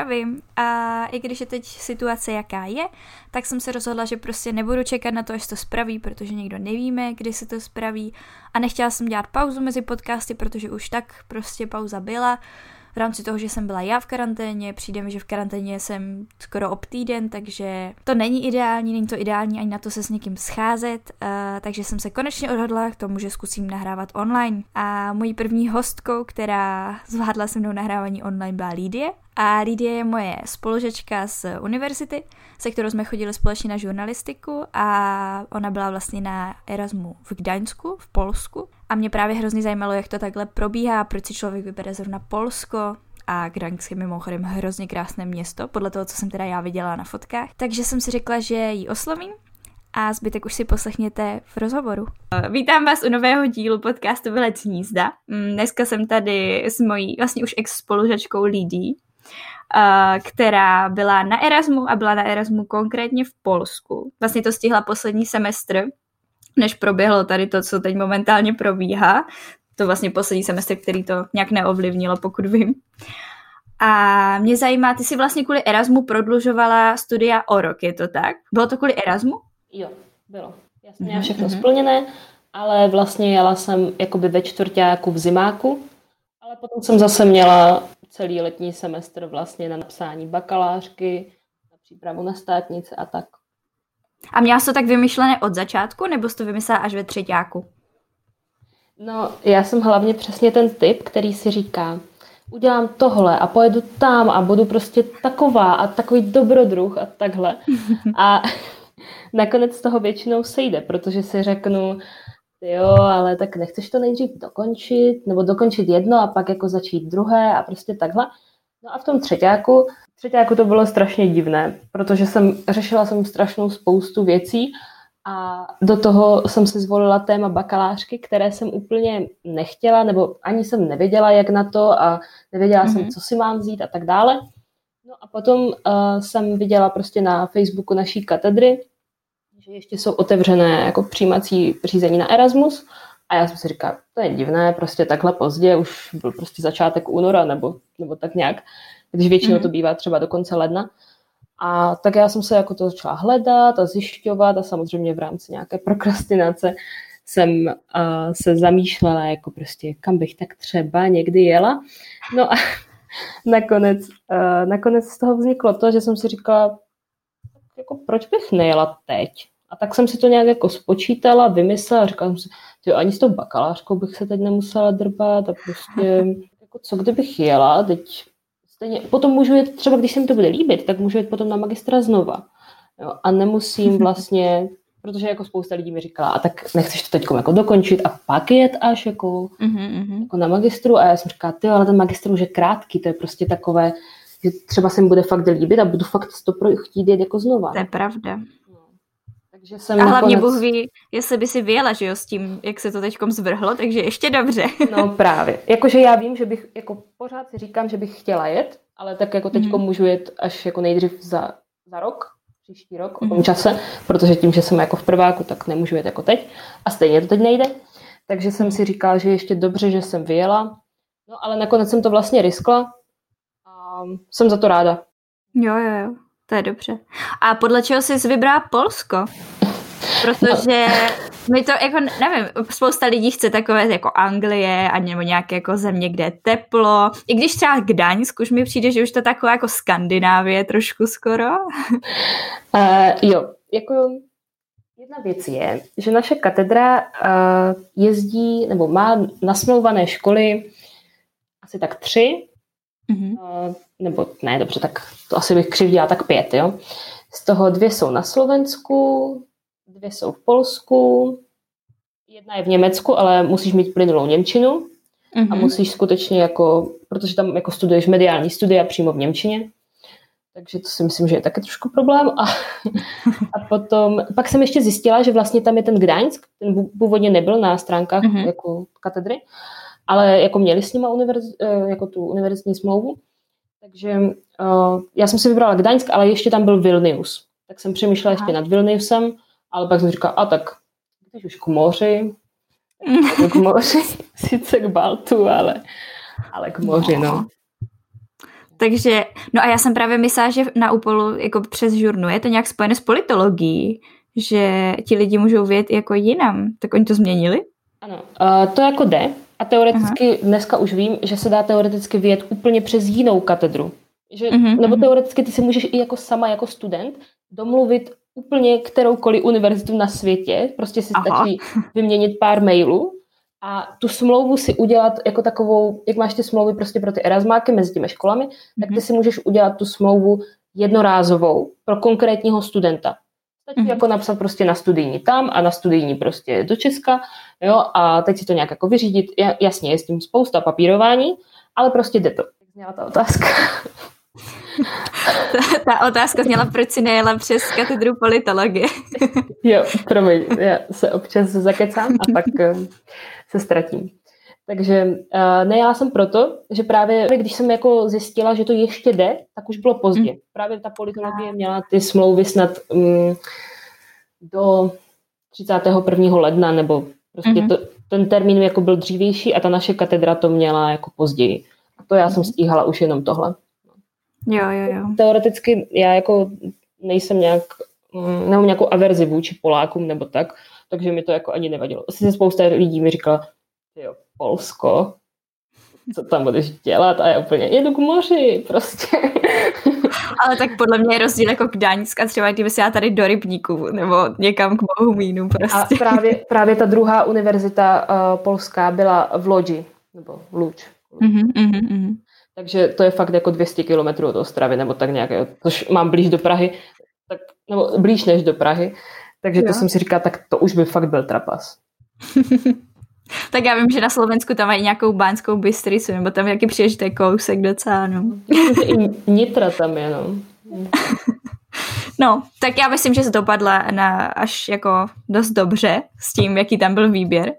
zdravím. A i když je teď situace, jaká je, tak jsem se rozhodla, že prostě nebudu čekat na to, až to spraví, protože někdo nevíme, kdy se to spraví. A nechtěla jsem dělat pauzu mezi podcasty, protože už tak prostě pauza byla v rámci toho, že jsem byla já v karanténě, přijde mi, že v karanténě jsem skoro ob týden, takže to není ideální, není to ideální ani na to se s někým scházet, uh, takže jsem se konečně odhodla k tomu, že zkusím nahrávat online. A mojí první hostkou, která zvládla se mnou nahrávání online, byla Lídie. A Lídie je moje spolužečka z univerzity, se kterou jsme chodili společně na žurnalistiku a ona byla vlastně na Erasmu v Gdaňsku, v Polsku. A mě právě hrozně zajímalo, jak to takhle probíhá, proč si člověk vybere zrovna Polsko, a Gdaňsk je mimochodem hrozně krásné město, podle toho, co jsem teda já viděla na fotkách. Takže jsem si řekla, že ji oslovím a zbytek už si poslechněte v rozhovoru. Vítám vás u nového dílu podcastu Vylec hnízda. Mm, dneska jsem tady s mojí vlastně už ex spolužačkou Lidí, která byla na Erasmu a byla na Erasmu konkrétně v Polsku. Vlastně to stihla poslední semestr, než proběhlo tady to, co teď momentálně probíhá. To vlastně poslední semestr, který to nějak neovlivnilo, pokud vím. A mě zajímá, ty si vlastně kvůli Erasmu prodlužovala studia o rok, je to tak? Bylo to kvůli Erasmu? Jo, bylo. Já jsem měla mhm, všechno mm-hmm. splněné, ale vlastně jela jsem jakoby ve čtvrtáku v zimáku, ale potom jsem zase měla celý letní semestr vlastně na napsání bakalářky, na přípravu na státnice a tak. A měla jsi to tak vymyšlené od začátku, nebo jsi to vymyslela až ve třetíku? No, já jsem hlavně přesně ten typ, který si říká, udělám tohle a pojedu tam a budu prostě taková a takový dobrodruh a takhle. A nakonec toho většinou sejde, protože si řeknu, jo, ale tak nechceš to nejdřív dokončit, nebo dokončit jedno a pak jako začít druhé a prostě takhle. No a v tom třetíku, třetíku to bylo strašně divné, protože jsem řešila jsem strašnou spoustu věcí a do toho jsem si zvolila téma bakalářky, které jsem úplně nechtěla, nebo ani jsem nevěděla, jak na to a nevěděla mm-hmm. jsem, mhm. co si mám vzít a tak dále. No a potom uh, jsem viděla prostě na Facebooku naší katedry, že ještě jsou otevřené jako přijímací řízení na Erasmus a já jsem si říkala, to je divné, prostě takhle pozdě, už byl prostě začátek února nebo, nebo tak nějak, když většinou mm-hmm. to bývá třeba do konce ledna. A tak já jsem se jako to začala hledat a zjišťovat a samozřejmě v rámci nějaké prokrastinace jsem uh, se zamýšlela, jako prostě kam bych tak třeba někdy jela. No a nakonec, uh, nakonec z toho vzniklo to, že jsem si říkala, jako proč bych nejela teď? A tak jsem si to nějak jako spočítala, vymyslela, říkala jsem si, že ani s tou bakalářkou bych se teď nemusela drbat a prostě, jako co kdybych jela, teď stejně, potom můžu jít, třeba když se mi to bude líbit, tak můžu jít potom na magistra znova. Jo, a nemusím vlastně, protože jako spousta lidí mi říkala, a tak nechceš to teď jako dokončit a pak jet až jako, mm-hmm. jako na magistru a já jsem říkala, ty ale ten magistr už je krátký, to je prostě takové, že třeba se mi bude fakt líbit a budu fakt to chtít jet jako znova. To je pravda. Takže jsem a hlavně nakonec... Bůh ví, jestli by si vyjela, že jo, s tím, jak se to teď zvrhlo, takže ještě dobře. no právě. Jakože já vím, že bych, jako pořád si říkám, že bych chtěla jet, ale tak jako teď mm. můžu jet až jako nejdřív za, za rok, příští rok, o tom mhm. čase, protože tím, že jsem jako v prváku, tak nemůžu jet jako teď. A stejně to teď nejde. Takže jsem si říkala, že ještě dobře, že jsem vyjela. No ale nakonec jsem to vlastně riskla a jsem za to ráda. Jo, jo, jo. To je dobře. A podle čeho jsi vybrala Polsko? Protože mi to jako, nevím, spousta lidí chce takové jako Anglie a nebo nějaké jako země, kde je teplo. I když třeba Gdaňsk už mi přijde, že už to takové jako Skandinávie trošku skoro. Uh, jo, jako jedna věc je, že naše katedra uh, jezdí nebo má nasmlouvané školy asi tak tři Mm-hmm. Uh, nebo ne, dobře, tak to asi bych křivdila tak pět, jo. Z toho dvě jsou na Slovensku, dvě jsou v Polsku, jedna je v Německu, ale musíš mít plynulou Němčinu mm-hmm. a musíš skutečně jako, protože tam jako studuješ mediální studia přímo v Němčině, takže to si myslím, že je taky trošku problém. A, a potom, pak jsem ještě zjistila, že vlastně tam je ten Gdaňsk, ten původně nebyl na stránkách mm-hmm. jako katedry, ale jako měli s nima univerz, eh, jako tu univerzitní smlouvu. Takže uh, já jsem si vybrala Gdaňsk, ale ještě tam byl Vilnius. Tak jsem přemýšlela Aha. ještě nad Vilniusem, ale pak jsem říkala, a tak když už k moři, k moři, sice k Baltu, ale, ale k moři, no. takže, no a já jsem právě myslela, že na úpolu jako přes žurnu je to nějak spojené s politologií, že ti lidi můžou vědět jako jinam. Tak oni to změnili? Ano, uh, to jako jde. A teoreticky Aha. dneska už vím, že se dá teoreticky vyjet úplně přes jinou katedru. Že, uh-huh, nebo teoreticky ty si můžeš i jako sama, jako student, domluvit úplně kteroukoliv univerzitu na světě. Prostě si Aha. stačí vyměnit pár mailů a tu smlouvu si udělat jako takovou, jak máš ty smlouvy prostě pro ty erasmáky mezi těmi školami, tak ty si můžeš udělat tu smlouvu jednorázovou pro konkrétního studenta. Stačí mm-hmm. jako napsat prostě na studijní tam a na studijní prostě do Česka, jo, a teď si to nějak jako vyřídit. Jasně, je s tím spousta papírování, ale prostě jde to. Zněla ta otázka. ta, otázka zněla, proč si nejela přes katedru politologie. jo, promiň, já se občas zakecám a pak eh, se ztratím. Takže uh, nejela jsem proto, že právě když jsem jako zjistila, že to ještě jde, tak už bylo pozdě. Mm. Právě ta politologie měla ty smlouvy snad um, do 31. ledna, nebo prostě mm-hmm. to, ten termín jako byl dřívější a ta naše katedra to měla jako později. A to já mm-hmm. jsem mhm. stíhala už jenom tohle. Jo, jo, jo. Teoreticky já jako nejsem nějak, mm, nemám nějakou averzi vůči Polákům nebo tak, takže mi to jako ani nevadilo. Sice spousta lidí mi říkala, jo, Polsko, co tam budeš dělat a já úplně jedu k moři prostě. Ale tak podle mě je rozdíl jako k Dáňska, třeba kdyby se já tady do rybníku nebo někam k Bohumínu prostě. A právě, právě ta druhá univerzita uh, polská byla v Lodži, nebo v Luč. Mm-hmm, mm-hmm. Takže to je fakt jako 200 kilometrů od Ostravy, nebo tak nějak, což mám blíž do Prahy, tak, nebo blíž než do Prahy, takže jo. to jsem si říkala, tak to už by fakt byl trapas. Tak já vím, že na Slovensku tam mají nějakou bánskou bystricu, nebo tam jaký přiježité kousek docela, no. I Nitra tam je, no. No, tak já myslím, že se dopadla na až jako dost dobře s tím, jaký tam byl výběr.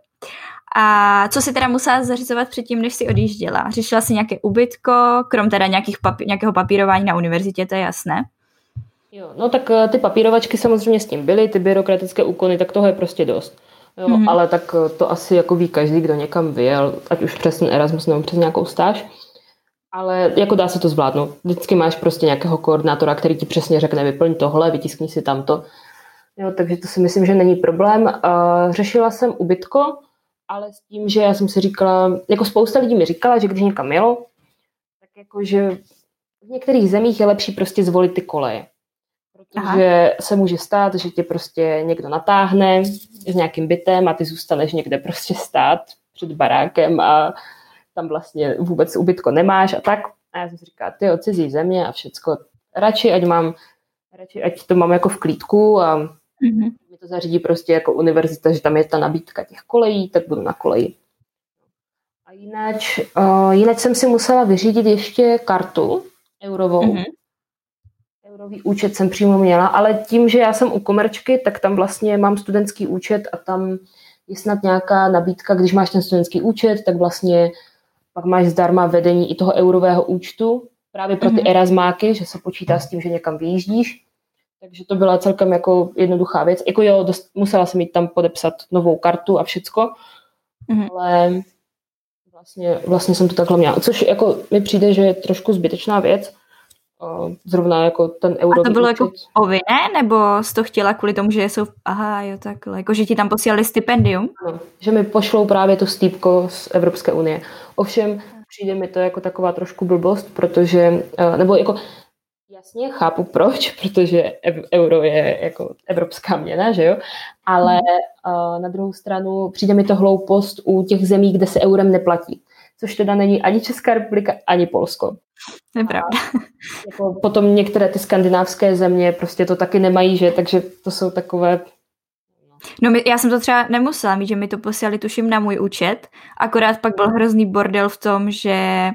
A co si teda musela zařizovat předtím, než si odjížděla? Řešila si nějaké ubytko, krom teda nějakých papi- nějakého papírování na univerzitě, to je jasné? Jo, no tak eh, ty papírovačky samozřejmě s tím byly, ty byrokratické úkony, tak toho je prostě dost. Jo, mm-hmm. Ale tak eh, to asi jako ví každý, kdo někam vyjel, ať už přes ten Erasmus nebo přes nějakou stáž. Ale jako dá se to zvládnout. Vždycky máš prostě nějakého koordinátora, který ti přesně řekne, vyplň tohle, vytiskni si tamto. Jo, takže to si myslím, že není problém. Uh, řešila jsem ubytko, ale s tím, že já jsem si říkala, jako spousta lidí mi říkala, že když někam jelo, tak jako, že v některých zemích je lepší prostě zvolit ty koleje. Aha. se může stát, že tě prostě někdo natáhne s nějakým bytem a ty zůstaneš někde prostě stát před barákem a tam vlastně vůbec ubytko nemáš a tak. A já jsem si říkala, ty cizí země a všecko. Radši, ať mám, radši, ať to mám jako v klídku a mm-hmm. mi to zařídí prostě jako univerzita, že tam je ta nabídka těch kolejí, tak budu na koleji. A jinak, uh, jinak jsem si musela vyřídit ještě kartu eurovou, mm-hmm eurový účet jsem přímo měla, ale tím, že já jsem u komerčky, tak tam vlastně mám studentský účet a tam je snad nějaká nabídka, když máš ten studentský účet, tak vlastně pak máš zdarma vedení i toho eurového účtu, právě pro ty mm-hmm. erasmáky, že se počítá s tím, že někam vyjíždíš. Takže to byla celkem jako jednoduchá věc. Jako jo, dost, musela jsem mít tam podepsat novou kartu a všecko, mm-hmm. ale vlastně, vlastně jsem to takhle měla. Což jako mi přijde, že je trošku zbytečná věc, zrovna jako ten euro. A to bylo jako povinné, nebo jsi to chtěla kvůli tomu, že jsou, aha, jo, takhle, jako že ti tam posílali stipendium? No, že mi pošlou právě to stýpko z Evropské unie. Ovšem, přijde mi to jako taková trošku blbost, protože, eh, nebo jako jasně chápu proč, protože euro je jako evropská měna, že jo, ale hmm. na druhou stranu přijde mi to hloupost u těch zemí, kde se eurem neplatí což teda není ani Česká republika, ani Polsko. To je pravda. jako potom některé ty skandinávské země prostě to taky nemají, že, takže to jsou takové No já jsem to třeba nemusela mít, že mi to posílali tuším na můj účet, akorát pak byl hrozný bordel v tom, že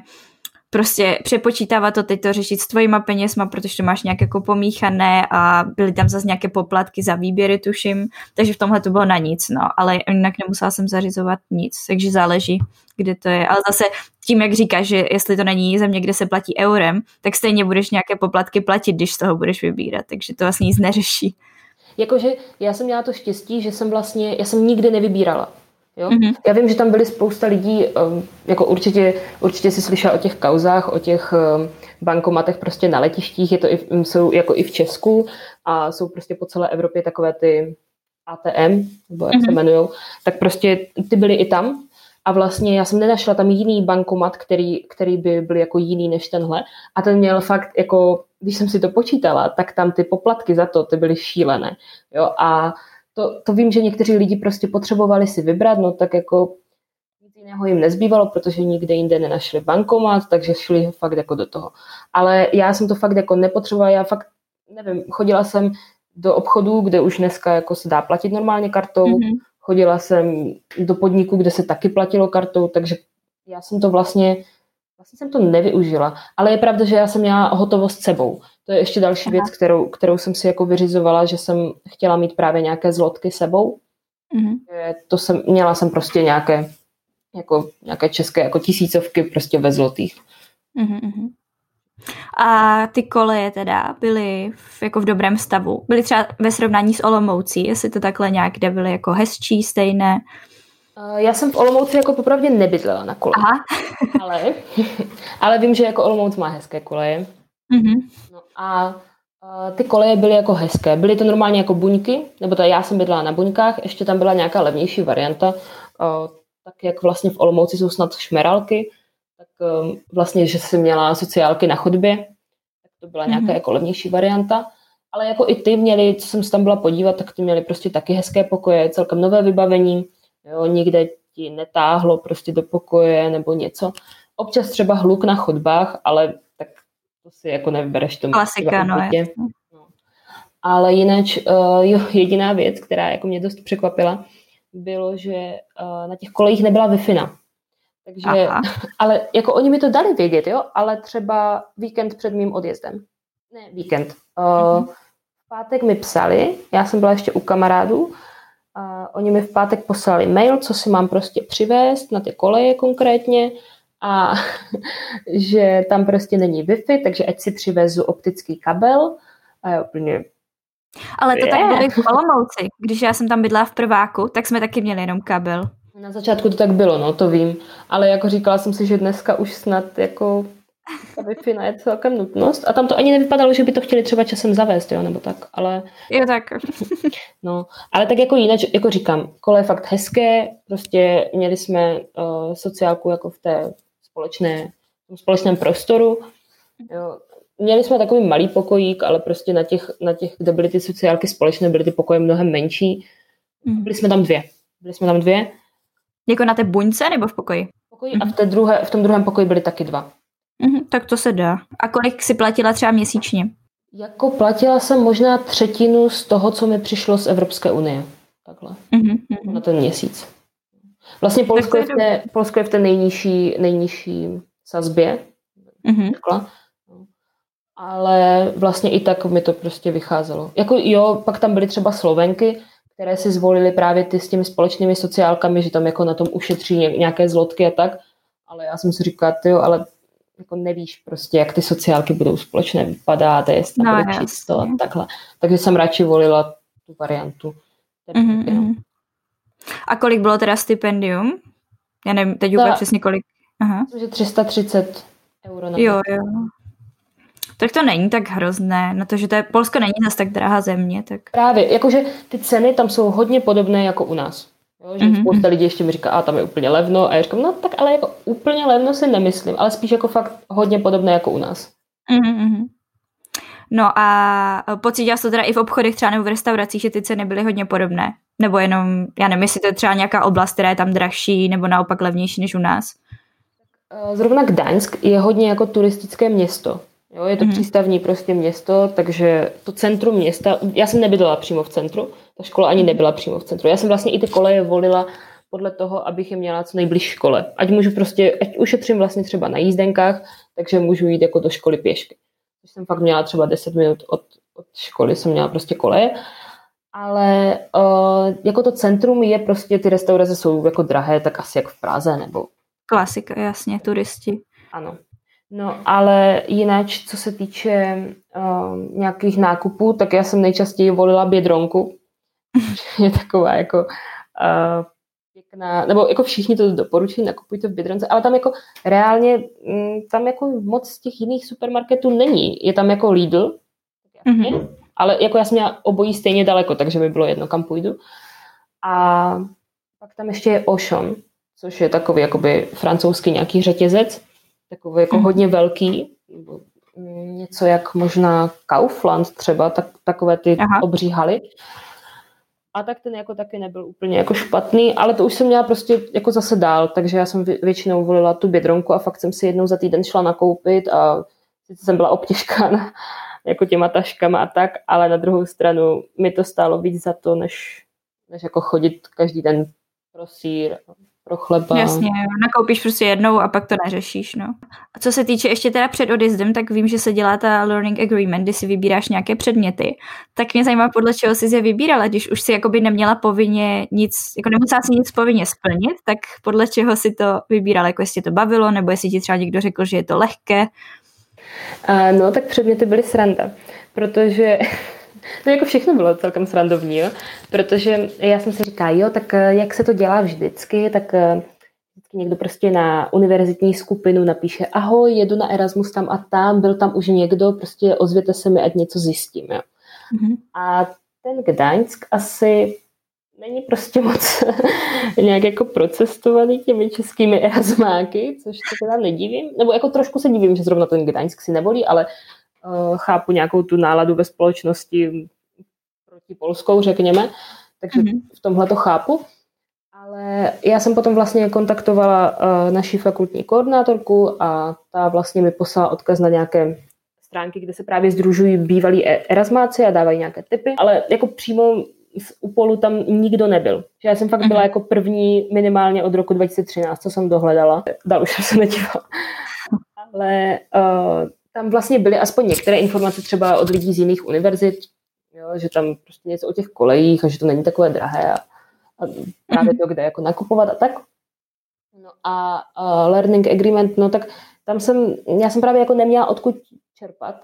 prostě přepočítávat to teď to řešit s tvojima penězma, protože to máš nějak jako pomíchané a byly tam zase nějaké poplatky za výběry, tuším, takže v tomhle to bylo na nic, no, ale jinak nemusela jsem zařizovat nic, takže záleží, kde to je, ale zase tím, jak říkáš, že jestli to není země, kde se platí eurem, tak stejně budeš nějaké poplatky platit, když z toho budeš vybírat, takže to vlastně nic neřeší. Jakože já jsem měla to štěstí, že jsem vlastně, já jsem nikdy nevybírala. Jo? Mm-hmm. Já vím, že tam byly spousta lidí, um, jako určitě, určitě si slyšela o těch kauzách, o těch um, bankomatech prostě na letištích, je to i, jsou jako i v Česku a jsou prostě po celé Evropě takové ty ATM, nebo jak mm-hmm. se mhm. jmenují, tak prostě ty byly i tam a vlastně já jsem nenašla tam jiný bankomat, který, který by byl jako jiný než tenhle a ten měl fakt jako, když jsem si to počítala, tak tam ty poplatky za to, ty byly šílené, jo, a to, to vím, že někteří lidi prostě potřebovali si vybrat, no tak jako nic jiného jim nezbývalo, protože nikde jinde nenašli bankomat, takže šli fakt jako do toho. Ale já jsem to fakt jako nepotřebovala, já fakt, nevím, chodila jsem do obchodů, kde už dneska jako se dá platit normálně kartou, mm-hmm. chodila jsem do podniku, kde se taky platilo kartou, takže já jsem to vlastně, vlastně jsem to nevyužila. Ale je pravda, že já jsem měla hotovost s sebou. To je ještě další Aha. věc, kterou, kterou jsem si jako vyřizovala, že jsem chtěla mít právě nějaké zlotky sebou. Mm-hmm. To jsem, měla jsem prostě nějaké, jako, nějaké české jako tisícovky prostě ve zlotých. Mm-hmm. A ty koleje teda byly v, jako v dobrém stavu. Byly třeba ve srovnání s Olomoucí, jestli to takhle nějak, kde byly jako hezčí, stejné. Já jsem v Olomouci jako popravdě nebydlela na koleji. Aha. ale, ale vím, že jako Olomouc má hezké koleje. Mm-hmm. A ty koleje byly jako hezké. Byly to normálně jako buňky, nebo to já jsem bydlela na buňkách, ještě tam byla nějaká levnější varianta, tak jak vlastně v Olomouci jsou snad šmeralky, tak vlastně, že jsem měla sociálky na chodbě, tak to byla nějaká mm-hmm. jako levnější varianta. Ale jako i ty měli, co jsem se tam byla podívat, tak ty měli prostě taky hezké pokoje, celkem nové vybavení, jo, nikde ti netáhlo prostě do pokoje nebo něco. Občas třeba hluk na chodbách, ale to si jako nevybereš tomu. Klasika, no, no. Ale jinak uh, jo, jediná věc, která jako mě dost překvapila, bylo, že uh, na těch kolejích nebyla wi Takže, Aha. ale jako oni mi to dali vědět, jo, ale třeba víkend před mým odjezdem. Ne, víkend. Uh. V pátek mi psali, já jsem byla ještě u kamarádů, a oni mi v pátek poslali mail, co si mám prostě přivést na ty koleje konkrétně a že tam prostě není Wi-Fi, takže ať si přivezu optický kabel a já úplně ale to tak bylo v Olomouci. Když já jsem tam bydla v prváku, tak jsme taky měli jenom kabel. Na začátku to tak bylo, no, to vím. Ale jako říkala jsem si, že dneska už snad jako ta Wi-Fi je celkem nutnost. A tam to ani nevypadalo, že by to chtěli třeba časem zavést, jo, nebo tak, ale... Jo, tak. no, ale tak jako jinak, jako říkám, kole je fakt hezké, prostě měli jsme uh, sociálku jako v té společné, v společném prostoru. Jo. Měli jsme takový malý pokojík, ale prostě na těch, na těch, kde byly ty sociálky společné, byly ty pokoje mnohem menší. Mm. Byli jsme tam dvě. Byli jsme tam dvě. Jako na té buňce nebo v pokoji? V pokoji a v, té druhé, v tom druhém pokoji byly taky dva. Mm, tak to se dá. A kolik si platila třeba měsíčně? Jako platila jsem možná třetinu z toho, co mi přišlo z Evropské unie. Takhle. Mm-hmm. Na ten měsíc. Vlastně Polsko je, v té, Polsko je v té nejnižší, nejnižší sazbě. Mm-hmm. Ale vlastně i tak mi to prostě vycházelo. Jako jo, pak tam byly třeba Slovenky, které si zvolili právě ty s těmi společnými sociálkami, že tam jako na tom ušetří nějaké zlotky a tak. Ale já jsem si říkala, jo, ale jako nevíš prostě, jak ty sociálky budou společné vypadat, jestli tam no, bude čisto a takhle. Takže jsem radši volila tu variantu. Mm-hmm. A kolik bylo teda stipendium? Já nevím teď úplně přesně kolik. Aha. Že 330 euro na Jo, jo. Tak to není tak hrozné, na to, že to je, Polsko není zase tak drahá země. Tak... Právě, jakože ty ceny tam jsou hodně podobné jako u nás. Jo, že mm-hmm. spousta lidí ještě mi říká, a tam je úplně levno, a já říkám, no tak ale jako úplně levno si nemyslím, ale spíš jako fakt hodně podobné jako u nás. Mm-hmm. No a pocítila to teda i v obchodech třeba nebo v restauracích, že ty ceny byly hodně podobné? Nebo jenom, já nevím, jestli to je třeba nějaká oblast, která je tam dražší, nebo naopak levnější než u nás? Eh, zrovna Gdaňsk je hodně jako turistické město. Jo, je to mm-hmm. přístavní prostě město, takže to centrum města, já jsem nebydlela přímo v centru, ta škola ani nebyla přímo v centru. Já jsem vlastně i ty koleje volila podle toho, abych je měla co nejbliž škole. Ať můžu prostě, ať ušetřím vlastně třeba na jízdenkách, takže můžu jít jako do školy pěšky. Když jsem fakt měla třeba 10 minut od, od školy, jsem měla prostě koleje ale uh, jako to centrum je prostě, ty restaurace jsou jako drahé, tak asi jak v Praze nebo... Klasika, jasně, turisti. Ano. No, ale jinak, co se týče uh, nějakých nákupů, tak já jsem nejčastěji volila bědronku. je taková jako uh, pěkná, nebo jako všichni to doporučují, nakupujte v Bydronce, ale tam jako reálně, mm, tam jako moc z těch jiných supermarketů není. Je tam jako Lidl, mm-hmm. Ale jako já jsem měla obojí stejně daleko, takže mi bylo jedno, kam půjdu. A pak tam ještě je Auchan, což je takový jakoby francouzský nějaký řetězec, takový jako mm-hmm. hodně velký, něco jak možná Kaufland třeba, tak, takové ty Aha. obří haly. A tak ten jako taky nebyl úplně jako špatný, ale to už jsem měla prostě jako zase dál, takže já jsem většinou volila tu bědronku a fakt jsem si jednou za týden šla nakoupit a sice jsem byla obtěžkána jako těma taškama a tak, ale na druhou stranu mi to stálo víc za to, než, než jako chodit každý den pro sír pro chleba. Jasně, nakoupíš prostě jednou a pak to neřešíš, no. A co se týče ještě teda před odjezdem, tak vím, že se dělá ta learning agreement, kdy si vybíráš nějaké předměty. Tak mě zajímá, podle čeho jsi je vybírala, když už si jakoby neměla povinně nic, jako nemusela si nic povinně splnit, tak podle čeho si to vybírala, jako jestli to bavilo, nebo jestli ti třeba někdo řekl, že je to lehké. Uh, no, tak předměty byly sranda, protože No jako všechno bylo celkem srandovní, jo? protože já jsem si říkala, jo, tak eh, jak se to dělá vždycky, tak eh, vždycky někdo prostě na univerzitní skupinu napíše, ahoj, jedu na Erasmus tam a tam, byl tam už někdo, prostě ozvěte se mi, ať něco zjistím. Jo? Mm-hmm. A ten Gdaňsk asi není prostě moc nějak jako procestovaný těmi českými erasmáky, což se teda nedivím, nebo jako trošku se divím, že zrovna ten Gdaňsk si nevolí, ale Eh, chápu nějakou tu náladu ve společnosti proti polskou, řekněme, takže mm-hmm. v tomhle to chápu. Ale já jsem potom vlastně kontaktovala uh, naši fakultní koordinátorku a ta vlastně mi poslala odkaz na nějaké stránky, kde se právě združují bývalí e- erasmáci a dávají nějaké typy, ale jako přímo z Upolu tam nikdo nebyl. Že já jsem fakt byla mhm. jako první minimálně od roku 2013, co jsem dohledala. Dál už jsem se nedívala. Ale uh, tam vlastně byly aspoň některé informace třeba od lidí z jiných univerzit, jo, že tam prostě něco o těch kolejích a že to není takové drahé a, a právě to, kde jako nakupovat a tak. No a uh, learning agreement, no tak tam jsem, já jsem právě jako neměla odkud čerpat.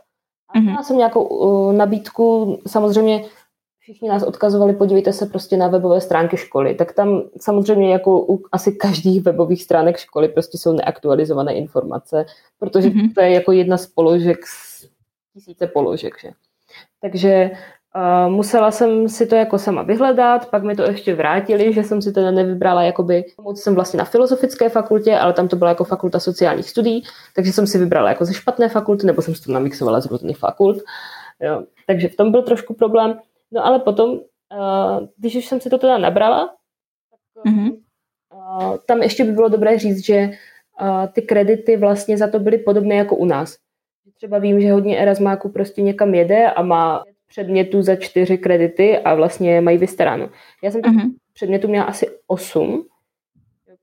A měla mm-hmm. jsem nějakou uh, nabídku, samozřejmě všichni nás odkazovali, podívejte se prostě na webové stránky školy, tak tam samozřejmě jako u asi každých webových stránek školy prostě jsou neaktualizované informace, protože mm-hmm. to je jako jedna z položek z tisíce položek, že? Takže uh, musela jsem si to jako sama vyhledat, pak mi to ještě vrátili, že jsem si to nevybrala jakoby, moc jsem vlastně na filozofické fakultě, ale tam to byla jako fakulta sociálních studií, takže jsem si vybrala jako ze špatné fakulty, nebo jsem si to namixovala z různých fakult. Jo. Takže v tom byl trošku problém. No ale potom, uh, když už jsem si to teda nabrala, tak mm-hmm. uh, tam ještě by bylo dobré říct, že uh, ty kredity vlastně za to byly podobné jako u nás. Třeba vím, že hodně Erasmáků prostě někam jede a má předmětů za čtyři kredity a vlastně mají vystaráno. Já jsem mm-hmm. předmětů měla asi osm,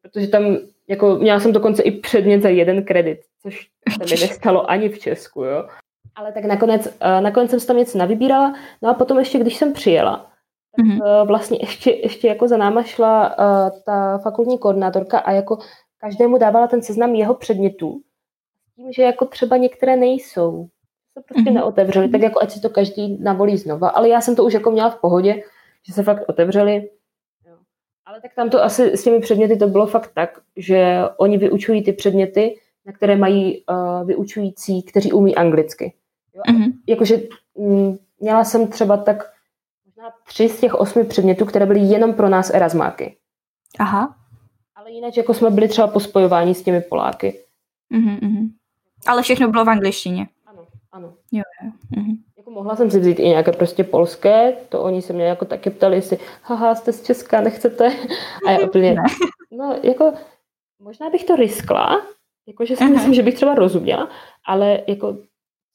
protože tam jako měla jsem dokonce i předmět za jeden kredit, což se mi nestalo ani v Česku, jo. Ale tak nakonec, uh, nakonec jsem si tam něco navybírala, no a potom ještě, když jsem přijela, tak mm-hmm. uh, vlastně ještě, ještě jako za náma šla uh, ta fakultní koordinátorka a jako každému dávala ten seznam jeho předmětů, tím, že jako třeba některé nejsou. Se prostě mm-hmm. neotevřeli, tak jako ať si to každý navolí znova, ale já jsem to už jako měla v pohodě, že se fakt otevřeli. Ale tak tam to asi s těmi předměty to bylo fakt tak, že oni vyučují ty předměty, na které mají uh, vyučující, kteří umí anglicky. Jo? Mm-hmm. Jakože mm, měla jsem třeba tak možná tři z těch osmi předmětů, které byly jenom pro nás erasmáky. Aha. Ale jinak jako jsme byli třeba po spojování s těmi Poláky. Mm-hmm. Ale všechno bylo v angličtině. Ano, ano. Jo, jo. Mm-hmm. Jako mohla jsem si vzít i nějaké prostě polské, to oni se mě jako taky ptali, jestli haha, jste z Česka, nechcete? A já úplně, ne. no jako možná bych to riskla, jakože si uh-huh. myslím, že bych třeba rozuměla, ale jako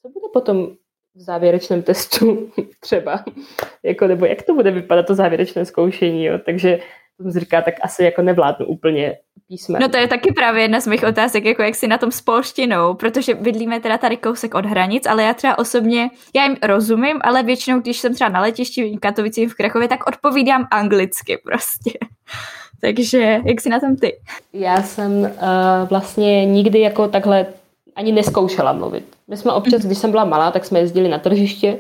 co bude potom v závěrečném testu třeba, jako, nebo jak to bude vypadat to závěrečné zkoušení, jo? takže jsem si říká, tak asi jako nevládnu úplně písmen. No to je taky právě jedna z mých otázek, jako jak si na tom s polštinou, protože bydlíme teda tady kousek od hranic, ale já třeba osobně, já jim rozumím, ale většinou, když jsem třeba na letišti v Katovicích v Krakově, tak odpovídám anglicky prostě. Takže jak si na tom ty? Já jsem uh, vlastně nikdy jako takhle ani neskoušela mluvit. My jsme občas, když jsem byla malá, tak jsme jezdili na tržiště,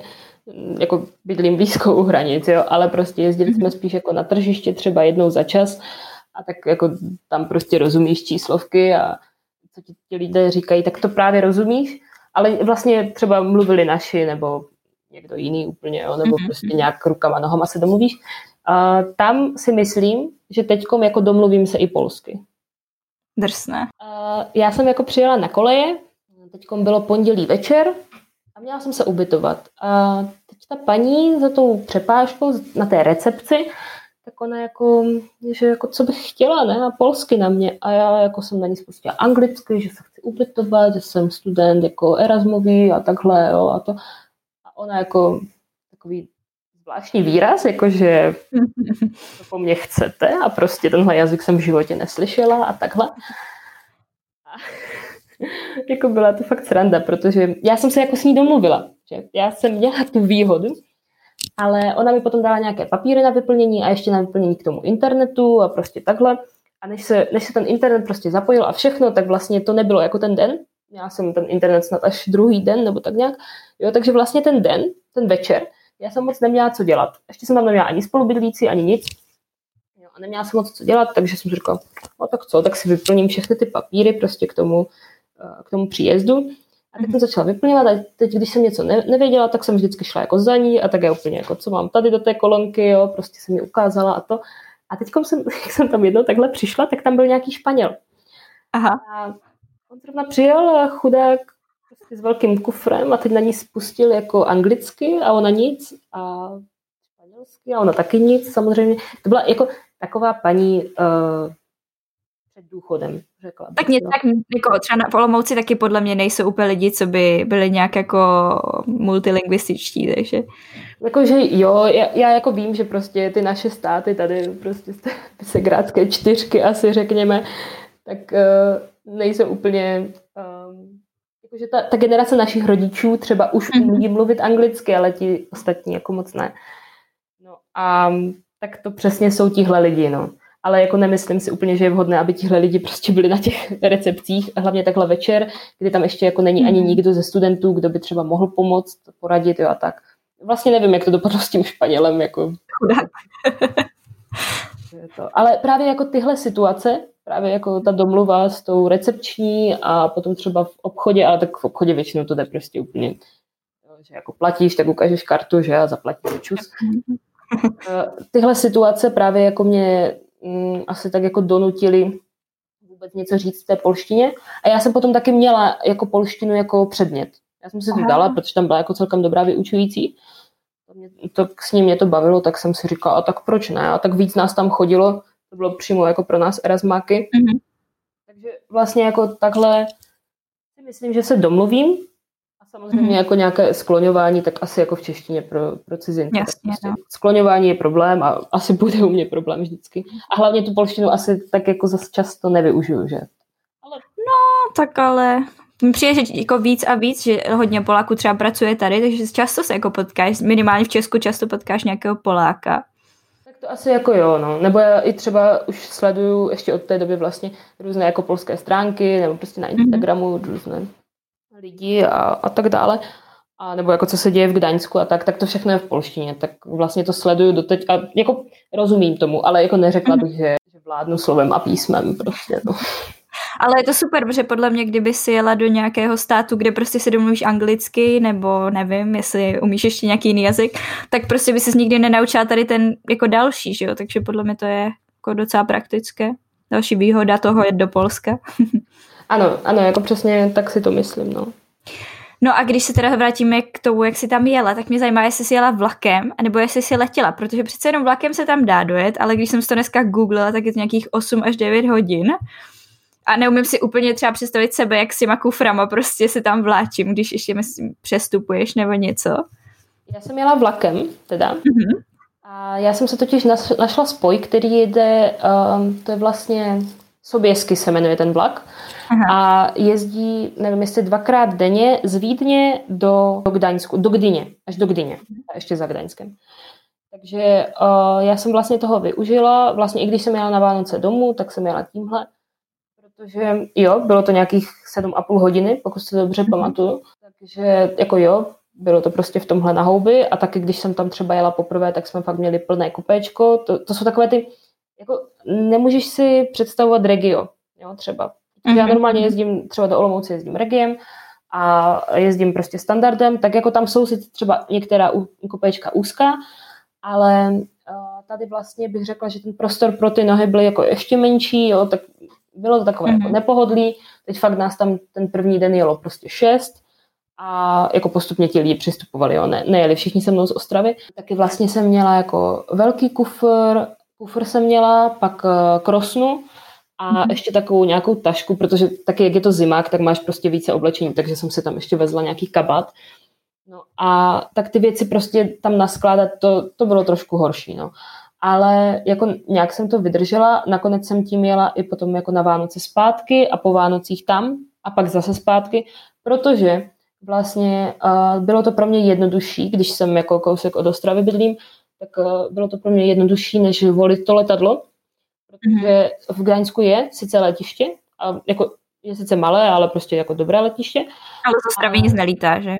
jako bydlím blízko u hranic, jo, ale prostě jezdili jsme spíš jako na tržiště třeba jednou za čas a tak jako tam prostě rozumíš číslovky a co ti ti lidé říkají, tak to právě rozumíš, ale vlastně třeba mluvili naši nebo někdo jiný úplně, jo, nebo mm-hmm. prostě nějak rukama, nohama se domluvíš. A tam si myslím, že teďkom jako domluvím se i polsky. Drsné. Já jsem jako přijela na koleje, teďkom bylo pondělí večer a měla jsem se ubytovat. A teď ta paní za tou přepážkou na té recepci, tak ona jako, že jako co bych chtěla, ne, a polsky na mě. A já jako jsem na ní spustila anglicky, že se chci ubytovat, že jsem student jako Erasmový a takhle, jo, a to. A ona jako takový zvláštní výraz, jakože to po mně chcete a prostě tenhle jazyk jsem v životě neslyšela a takhle. Jako byla to fakt sranda, protože já jsem se jako s ní domluvila, že já jsem měla tu výhodu, ale ona mi potom dala nějaké papíry na vyplnění a ještě na vyplnění k tomu internetu a prostě takhle. A než se, než se ten internet prostě zapojil a všechno, tak vlastně to nebylo jako ten den. Já jsem ten internet snad až druhý den nebo tak nějak. Jo, takže vlastně ten den, ten večer, já jsem moc neměla co dělat. Ještě jsem tam neměla ani spolubydlící, ani nic. A neměla jsem moc co dělat, takže jsem říkala, no tak co, tak si vyplním všechny ty papíry prostě k tomu, eh, k tomu příjezdu. A teď jsem začala vyplňovat a teď, když jsem něco nevěděla, tak jsem vždycky šla jako za ní a tak je úplně jako, co mám tady do té kolonky, jo, prostě jsem mi ukázala a to. A teď jsem, jak jsem tam jednou takhle přišla, tak tam byl nějaký Španěl. Aha. A on zrovna přijel a chudák prostě s velkým kufrem a teď na ní spustil jako anglicky a ona nic a španělsky a ona taky nic samozřejmě. To byla jako taková paní uh, před důchodem, řekla. Tak něco tak jako třeba na Polomouci taky podle mě nejsou úplně lidi, co by byli nějak jako multilingvističtí, takže... Jakože jo, já, já, jako vím, že prostě ty naše státy tady prostě ty segrádské čtyřky asi řekněme, tak uh, nejsou úplně um, jakože ta, ta generace našich rodičů třeba už mm-hmm. umí mluvit anglicky, ale ti ostatní jako moc ne. No a tak to přesně jsou tihle lidi, no ale jako nemyslím si úplně, že je vhodné, aby tihle lidi prostě byli na těch recepcích, hlavně takhle večer, kdy tam ještě jako není ani mhm. nikdo ze studentů, kdo by třeba mohl pomoct, poradit, jo a tak. Vlastně nevím, jak to dopadlo s tím Španělem, jako. to. Ale právě jako tyhle situace, právě jako ta domluva s tou recepční a potom třeba v obchodě, ale tak v obchodě většinou to jde prostě úplně, že jako platíš, tak ukážeš kartu, že a zaplatíš čus. Eh, tyhle situace právě jako mě mm, asi tak jako donutili vůbec něco říct v té polštině. A já jsem potom taky měla jako polštinu jako předmět. Já jsem si to dala, protože tam byla jako celkem dobrá vyučující. To, mě, to s ním mě to bavilo, tak jsem si říkala, a tak proč ne? A tak víc nás tam chodilo, to bylo přímo jako pro nás Erasmáky. Mm-hmm. Takže vlastně jako takhle si myslím, že se domluvím Samozřejmě mm-hmm. jako nějaké skloňování, tak asi jako v češtině pro, pro cizince. Jasně, prostě no. Skloňování je problém a asi bude u mě problém vždycky. A hlavně tu polštinu asi tak jako zase často nevyužiju, že? Ale... No, tak ale přijde, že jako víc a víc, že hodně Poláků třeba pracuje tady, takže často se jako potkáš, minimálně v Česku často potkáš nějakého Poláka. Tak to asi jako jo, no. Nebo já i třeba už sleduju ještě od té doby vlastně různé jako polské stránky, nebo prostě na mhm. Instagramu mm-hmm. různé lidí a, a tak dále, a nebo jako co se děje v Gdaňsku a tak, tak to všechno je v polštině, tak vlastně to sleduju doteď a jako rozumím tomu, ale jako neřekla bych, že, že vládnu slovem a písmem prostě, no. Ale je to super, protože podle mě, kdyby si jela do nějakého státu, kde prostě si domluvíš anglicky, nebo nevím, jestli umíš ještě nějaký jiný jazyk, tak prostě by si nikdy nenaučila tady ten jako další, že jo? Takže podle mě to je jako docela praktické. Další výhoda toho jet do Polska. Ano, ano, jako přesně tak si to myslím, no. No a když se teda vrátíme k tomu, jak si tam jela, tak mě zajímá, jestli jsi jela vlakem, nebo jestli jsi letěla, protože přece jenom vlakem se tam dá dojet, ale když jsem si to dneska googlila, tak je to nějakých 8 až 9 hodin. A neumím si úplně třeba představit sebe, jak si kuframa prostě se tam vláčím, když ještě myslím, přestupuješ nebo něco. Já jsem jela vlakem, teda. Mm-hmm. A já jsem se totiž našla spoj, který jede, um, to je vlastně Soběsky se jmenuje ten vlak. Aha. A jezdí, nevím, jestli dvakrát denně z Vídně do, do Gdaňsku, do Gdyně, až do Gdyně, a ještě za Gdaňskem. Takže uh, já jsem vlastně toho využila, vlastně i když jsem jela na Vánoce domů, tak jsem jela tímhle, protože jo, bylo to nějakých 7,5 hodiny, pokud se dobře mm-hmm. pamatuju, takže jako jo, bylo to prostě v tomhle na a taky když jsem tam třeba jela poprvé, tak jsme fakt měli plné kupéčko, to, to jsou takové ty jako nemůžeš si představovat regio, jo, třeba. Mm-hmm. Já mhm, normálně mhm. jezdím třeba do Olomouce, jezdím regiem a jezdím prostě standardem, tak jako tam jsou si třeba některá kopečka úzká, ale uh, tady vlastně bych řekla, že ten prostor pro ty nohy byl jako ještě menší, jo, tak bylo to takové mm-hmm. jako nepohodlí, teď fakt nás tam ten první den jelo prostě šest a jako postupně ti lidi přistupovali, jo, ne, nejeli všichni se mnou z Ostravy. Taky vlastně jsem měla jako velký kufr, kufr jsem měla, pak uh, krosnu a mm-hmm. ještě takovou nějakou tašku, protože taky jak je to zimák, tak máš prostě více oblečení, takže jsem si tam ještě vezla nějaký kabát. No a tak ty věci prostě tam naskládat, to, to bylo trošku horší, no. Ale jako nějak jsem to vydržela, nakonec jsem tím jela i potom jako na Vánoce zpátky a po Vánocích tam a pak zase zpátky, protože vlastně uh, bylo to pro mě jednodušší, když jsem jako kousek od Ostravy bydlím, tak uh, bylo to pro mě jednodušší, než volit to letadlo, protože v Gdaňsku je sice letiště, a jako je sice malé, ale prostě jako dobré letiště. Ale z Ostravy nic nelítá, že?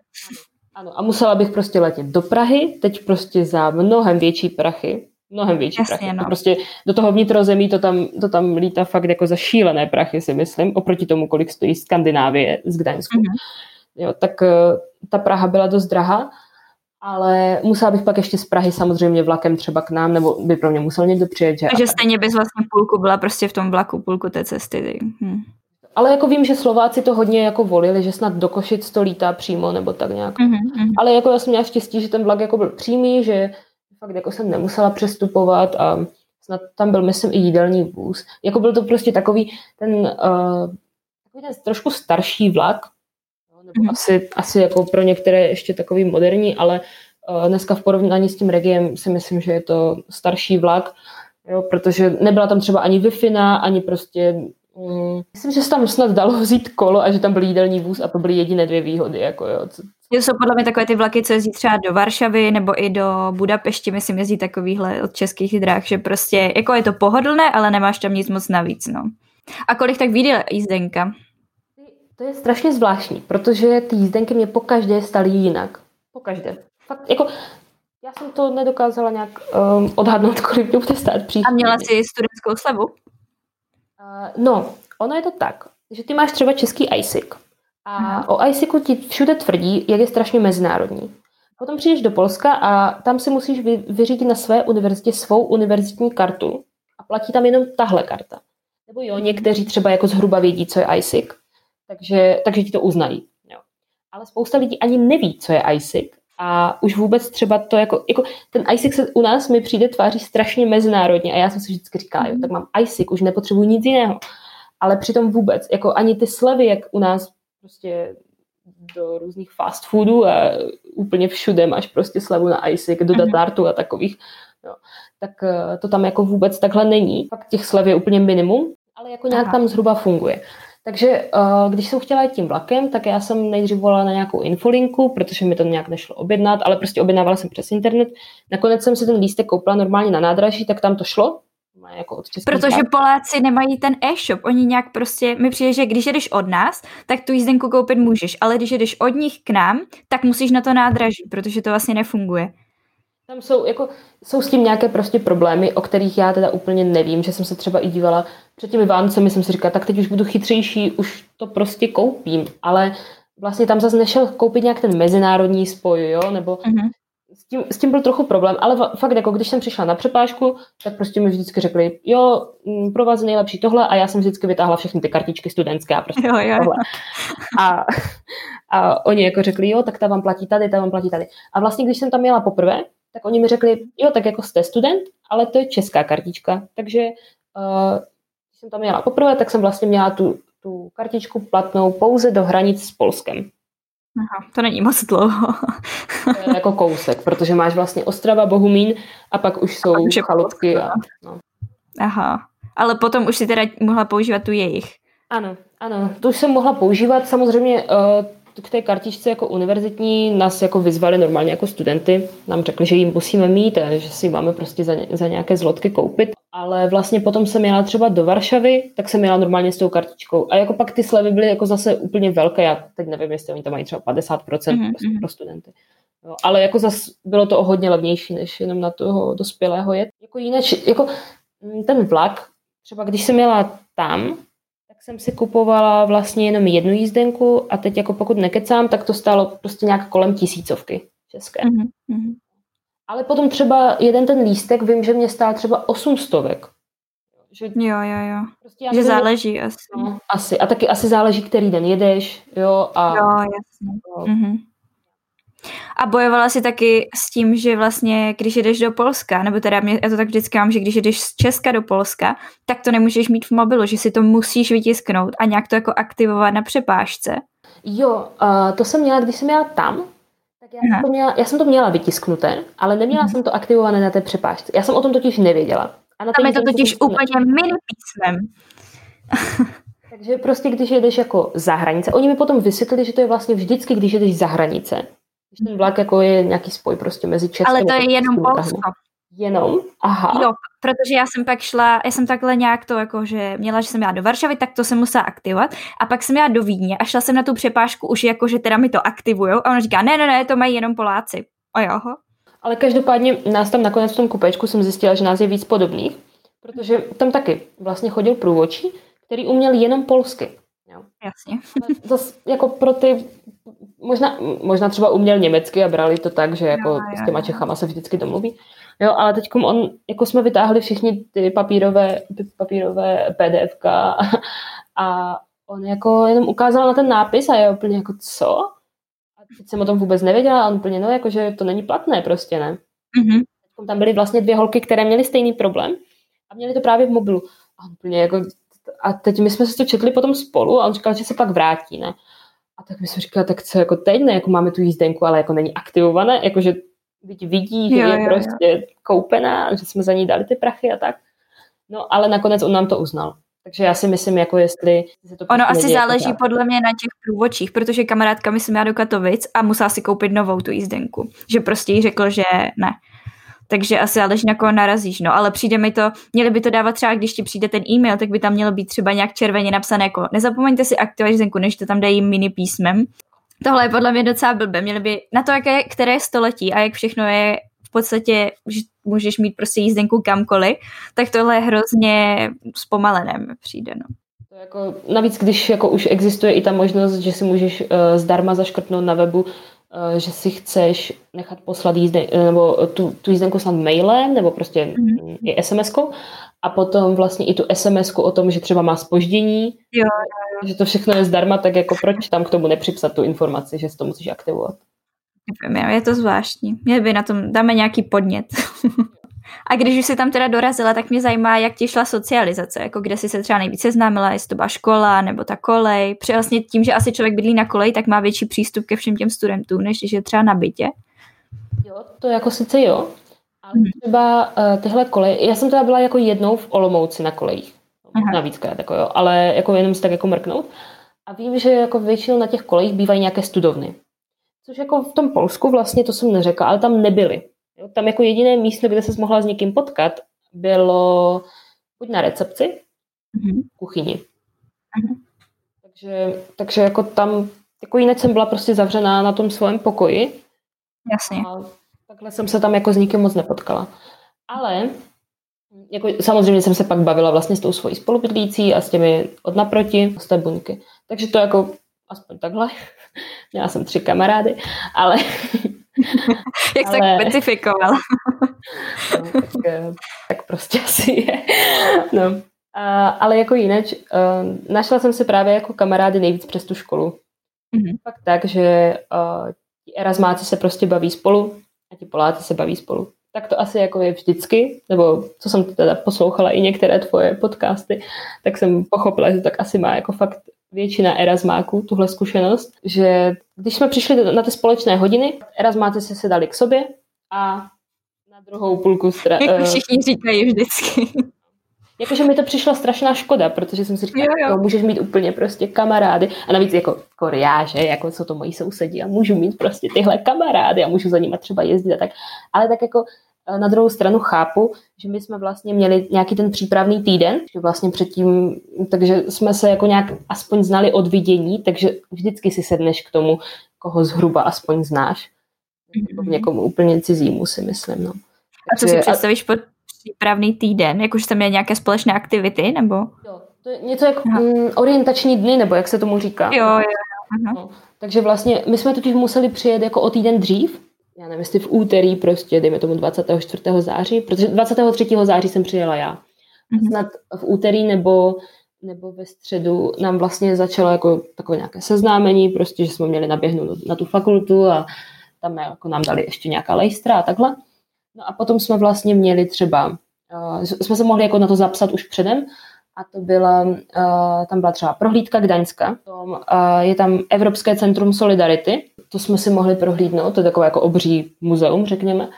Ano, a musela bych prostě letět do Prahy, teď prostě za mnohem větší prachy, mnohem větší Jasně, prachy. No. To prostě do toho vnitrozemí to tam, to tam lítá fakt jako za šílené prachy, si myslím, oproti tomu, kolik stojí Skandinávie z Gdaňsku. Mm-hmm. Jo, tak uh, ta Praha byla dost drahá, ale musela bych pak ještě z Prahy samozřejmě vlakem třeba k nám, nebo by pro mě musel někdo přijet. Že Takže stejně bys vlastně půlku byla prostě v tom vlaku, půlku té cesty. Hm. Ale jako vím, že Slováci to hodně jako volili, že snad do Košic to lítá přímo, nebo tak nějak. Mm-hmm. Ale jako já jsem měla štěstí, že ten vlak jako byl přímý, že fakt jako jsem nemusela přestupovat a snad tam byl, myslím, i jídelní vůz. Jako byl to prostě takový ten, uh, takový ten trošku starší vlak, mm-hmm. asi, asi jako pro některé ještě takový moderní, ale uh, dneska v porovnání s tím regiem si myslím, že je to starší vlak, jo, protože nebyla tam třeba ani wi ani prostě Mm, myslím, že se tam snad dalo vzít kolo a že tam byl jídelní vůz a to byly jediné dvě výhody. Jako jo. Co... Jsou podle mě takové ty vlaky, co jezdí třeba do Varšavy nebo i do Budapešti, myslím, jezdí takovýhle od českých dráh, že prostě jako je to pohodlné, ale nemáš tam nic moc navíc. No. A kolik tak vyjde jízdenka? To je strašně zvláštní, protože ty jízdenky mě po každé staly jinak. Po každé. Fakt, jako, já jsem to nedokázala nějak um, odhadnout, kolik to bude stát příště. A měla jsi studentskou slevu? no, ono je to tak, že ty máš třeba český ISIC a Aha. o ISICu ti všude tvrdí, jak je strašně mezinárodní. Potom přijdeš do Polska a tam si musíš vy, vyřídit na své univerzitě svou univerzitní kartu a platí tam jenom tahle karta. Nebo jo, někteří třeba jako zhruba vědí, co je ISIC, takže, takže ti to uznají. Jo. Ale spousta lidí ani neví, co je ISIC a už vůbec třeba to jako, jako ten ISIC se u nás mi přijde tváří strašně mezinárodně a já jsem si vždycky říkala, jo, tak mám ISIC, už nepotřebuji nic jiného. Ale přitom vůbec, jako ani ty slevy, jak u nás prostě do různých fast foodů a úplně všude máš prostě slevu na ISIC, do mhm. datartu a takových, jo, tak eh, to tam jako vůbec takhle není. Fakt těch slev je úplně minimum, ale jako nějak Aha. tam zhruba funguje. Takže uh, když jsem chtěla jít tím vlakem, tak já jsem nejdřív volala na nějakou infolinku, protože mi to nějak nešlo objednat, ale prostě objednávala jsem přes internet. Nakonec jsem si ten lístek koupila normálně na nádraží, tak tam to šlo. Jako od Protože stát. Poláci nemají ten e-shop, oni nějak prostě, mi přijde, že když jedeš od nás, tak tu jízdenku koupit můžeš, ale když jedeš od nich k nám, tak musíš na to nádraží, protože to vlastně nefunguje. Tam jsou, jako, jsou s tím nějaké prostě problémy, o kterých já teda úplně nevím, že jsem se třeba i dívala před těmi Vánocemi, jsem si říkala, tak teď už budu chytřejší, už to prostě koupím, ale vlastně tam zase nešel koupit nějak ten mezinárodní spoj, jo, nebo mm-hmm. s, tím, s tím byl trochu problém, ale fakt jako když jsem přišla na přepážku, tak prostě mi vždycky řekli, jo, mm, pro vás je nejlepší tohle a já jsem vždycky vytáhla všechny ty kartičky studentské a prostě jo, jo. tohle. A, a oni jako řekli, jo, tak ta vám platí tady, ta vám platí tady. A vlastně, když jsem tam měla poprvé, tak oni mi řekli, jo, tak jako jste student, ale to je česká kartička. Takže uh, když jsem tam měla poprvé, tak jsem vlastně měla tu, tu kartičku platnou pouze do hranic s Polskem. Aha, to není moc dlouho. to je jako kousek, protože máš vlastně Ostrava, Bohumín a pak už jsou už chalupky. A, no. Aha, ale potom už si teda mohla používat tu jejich. Ano, ano, to už jsem mohla používat. Samozřejmě uh, k té kartičce jako univerzitní nás jako vyzvali normálně jako studenty. Nám řekli, že jim musíme mít a že si máme prostě za, za nějaké zlotky koupit. Ale vlastně potom jsem jela třeba do Varšavy, tak jsem jela normálně s tou kartičkou. A jako pak ty slevy byly jako zase úplně velké. Já teď nevím, jestli oni tam mají třeba 50% mm-hmm. prostě pro studenty. Jo, ale jako zase bylo to o hodně levnější, než jenom na toho dospělého jet. Jako jinak, jako ten vlak třeba když jsem jela tam, jsem si kupovala vlastně jenom jednu jízdenku a teď jako pokud nekecám, tak to stálo prostě nějak kolem tisícovky české. Mm-hmm. Ale potom třeba jeden ten lístek, vím, že mě stál třeba 800. Že, jo, jo, jo. Prostě že záleží asi. No, asi. A taky asi záleží, který den jedeš, jo. A, jo, jasně. Jo. Mm-hmm. A bojovala si taky s tím, že vlastně, když jedeš do Polska, nebo teda mě, já to tak vždycky mám, že když jedeš z Česka do Polska, tak to nemůžeš mít v mobilu, že si to musíš vytisknout a nějak to jako aktivovat na přepážce. Jo, uh, to jsem měla, když jsem měla tam, tak já jsem, to měla, já jsem to měla vytisknuté, ale neměla hmm. jsem to aktivované na té přepážce. Já jsem o tom totiž nevěděla. A na Tam je to totiž úplně mini písmem. Takže prostě, když jedeš jako za hranice, oni mi potom vysvětlili, že to je vlastně vždycky, když jedeš za hranice. Ten vlak jako je nějaký spoj prostě mezi Českem Ale to je jenom Polsko. Jenom? Aha. Jo, protože já jsem pak šla, já jsem takhle nějak to jako, že měla, že jsem jela do Varšavy, tak to jsem musela aktivovat a pak jsem jela do Vídně a šla jsem na tu přepážku už jako, že teda mi to aktivujou a ona říká, ne, ne, ne, to mají jenom Poláci. A jo. Ale každopádně nás tam nakonec v tom kupečku jsem zjistila, že nás je víc podobných, protože tam taky vlastně chodil průvočí, který uměl jenom polsky. Jo. Jasně. Zas jako pro ty, možná, možná třeba uměl německy a brali to tak, že jako jo, s těma Čechama se vždycky domluví. Jo, ale teď on, jako jsme vytáhli všichni ty papírové, ty papírové PDFK a on jako jenom ukázal na ten nápis a je úplně jako co? A teď jsem o tom vůbec nevěděla a on úplně no, jako, že to není platné prostě, ne? Mm-hmm. Tam byly vlastně dvě holky, které měly stejný problém a měly to právě v mobilu. A úplně jako, a teď my jsme se to četli potom spolu a on říkal, že se pak vrátí, ne? A tak my jsme říkali, tak co jako teď, ne, jako máme tu jízdenku, ale jako není aktivované, jakože vidí, že jo, je jo, prostě jo. koupená, že jsme za ní dali ty prachy a tak. No ale nakonec on nám to uznal. Takže já si myslím, jako jestli se to Ono asi záleží tak. podle mě na těch průvočích, protože kamarádka mi jsem já do Katovic a musela si koupit novou tu jízdenku. Že prostě jí řekl, že ne. Takže asi záleží na koho narazíš, no, ale přijde mi to, měli by to dávat třeba, když ti přijde ten e-mail, tak by tam mělo být třeba nějak červeně napsané jako nezapomeňte si aktivovat jízdenku, než to tam dají mini písmem. Tohle je podle mě docela blbé. Měli by na to, jaké, které století a jak všechno je v podstatě, že můžeš mít prostě jízdenku kamkoliv, tak tohle je hrozně zpomalené, mi přijde. No. Jako, navíc, když jako už existuje i ta možnost, že si můžeš uh, zdarma zaškrtnout na webu, že si chceš nechat poslat jízden, nebo tu, tu jízdenku snad mailem, nebo prostě mm-hmm. i SMS-kou, a potom vlastně i tu sms o tom, že třeba má spoždění, jo, jo. že to všechno je zdarma, tak jako proč tam k tomu nepřipsat tu informaci, že si to musíš aktivovat? Nevím, je to zvláštní. Měli by na tom, dáme nějaký podnět. A když už si tam teda dorazila, tak mě zajímá, jak ti šla socializace, jako kde jsi se třeba nejvíce známila, jestli to byla škola nebo ta kolej. Protože vlastně tím, že asi člověk bydlí na kolej, tak má větší přístup ke všem těm studentům, než když je třeba na bytě. Jo, to jako sice jo, ale hmm. třeba uh, tyhle koleje, já jsem teda byla jako jednou v Olomouci na kolejích, Aha. navíckrát, jako jo, ale jako jenom si tak jako mrknout. A vím, že jako většinou na těch kolejích bývají nějaké studovny. Což jako v tom Polsku vlastně, to jsem neřekla, ale tam nebyly. Tam jako jediné místo, kde se mohla s někým potkat, bylo buď na recepci, mm-hmm. v kuchyni. Mm-hmm. Takže, takže jako tam, jako jinak jsem byla prostě zavřená na tom svém pokoji. Jasně. A Takhle jsem se tam jako s nikým moc nepotkala. Ale jako, samozřejmě jsem se pak bavila vlastně s tou svojí spolubydlící a s těmi od naproti, z té buňky. Takže to jako aspoň takhle. Měla jsem tři kamarády, ale... Jak ale... tak specifikoval? no, tak, eh, tak prostě asi je. No. A, ale jako jinak, uh, našla jsem si právě jako kamarády nejvíc přes tu školu. Mm-hmm. Fakt tak, že uh, erasmáci se prostě baví spolu, a ti Poláci se baví spolu. Tak to asi jako je vždycky, nebo co jsem teda poslouchala i některé tvoje podcasty, tak jsem pochopila, že to tak asi má jako fakt většina erasmáků tuhle zkušenost, že když jsme přišli na ty společné hodiny, erasmáci se sedali k sobě a na druhou půlku stra- Jak uh, všichni říkají vždycky. Jakože mi to přišla strašná škoda, protože jsem si říkala, jo, jo. No, můžeš mít úplně prostě kamarády. A navíc jako já, že, jako co to moji sousedí a můžu mít prostě tyhle kamarády a můžu za nimi třeba jezdit a tak. Ale tak jako na druhou stranu chápu, že my jsme vlastně měli nějaký ten přípravný týden, že vlastně předtím, takže jsme se jako nějak aspoň znali od vidění, takže vždycky si sedneš k tomu, koho zhruba aspoň znáš. Mm-hmm. Někomu úplně cizímu si myslím, no. A co si představíš pod přípravný týden, jakože tam je nějaké společné aktivity, nebo? Jo, to je něco jako mm, orientační dny, nebo jak se tomu říká. Jo, jo, jo. No, takže vlastně my jsme totiž museli přijet jako o týden dřív, já nevím, jestli v úterý prostě, dejme tomu 24. září, protože 23. září jsem přijela já. Mm-hmm. Snad v úterý nebo, nebo ve středu nám vlastně začalo jako takové nějaké seznámení, prostě, že jsme měli naběhnout na tu fakultu a tam jako nám dali ještě nějaká lejstra a takhle. No a potom jsme vlastně měli třeba, uh, jsme se mohli jako na to zapsat už předem a to byla, uh, tam byla třeba prohlídka Gdaňska, tom, uh, je tam Evropské centrum Solidarity, to jsme si mohli prohlídnout, to je takové jako obří muzeum, řekněme.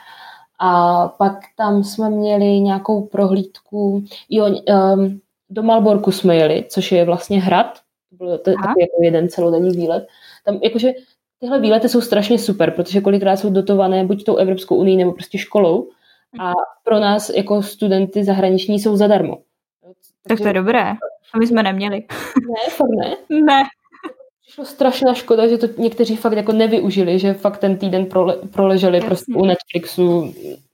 A pak tam jsme měli nějakou prohlídku, jo, um, do Malborku jsme jeli, což je vlastně hrad, to byl to, takový jako jeden celodenní výlet. Tam jakože tyhle výlety jsou strašně super, protože kolikrát jsou dotované buď tou Evropskou unii nebo prostě školou a pro nás jako studenty zahraniční jsou zadarmo. Tak to je dobré. A my jsme neměli. Ne, fakt ne? Ne. Přišlo strašná škoda, že to někteří fakt jako nevyužili, že fakt ten týden prole, proleželi Jasně. prostě u Netflixu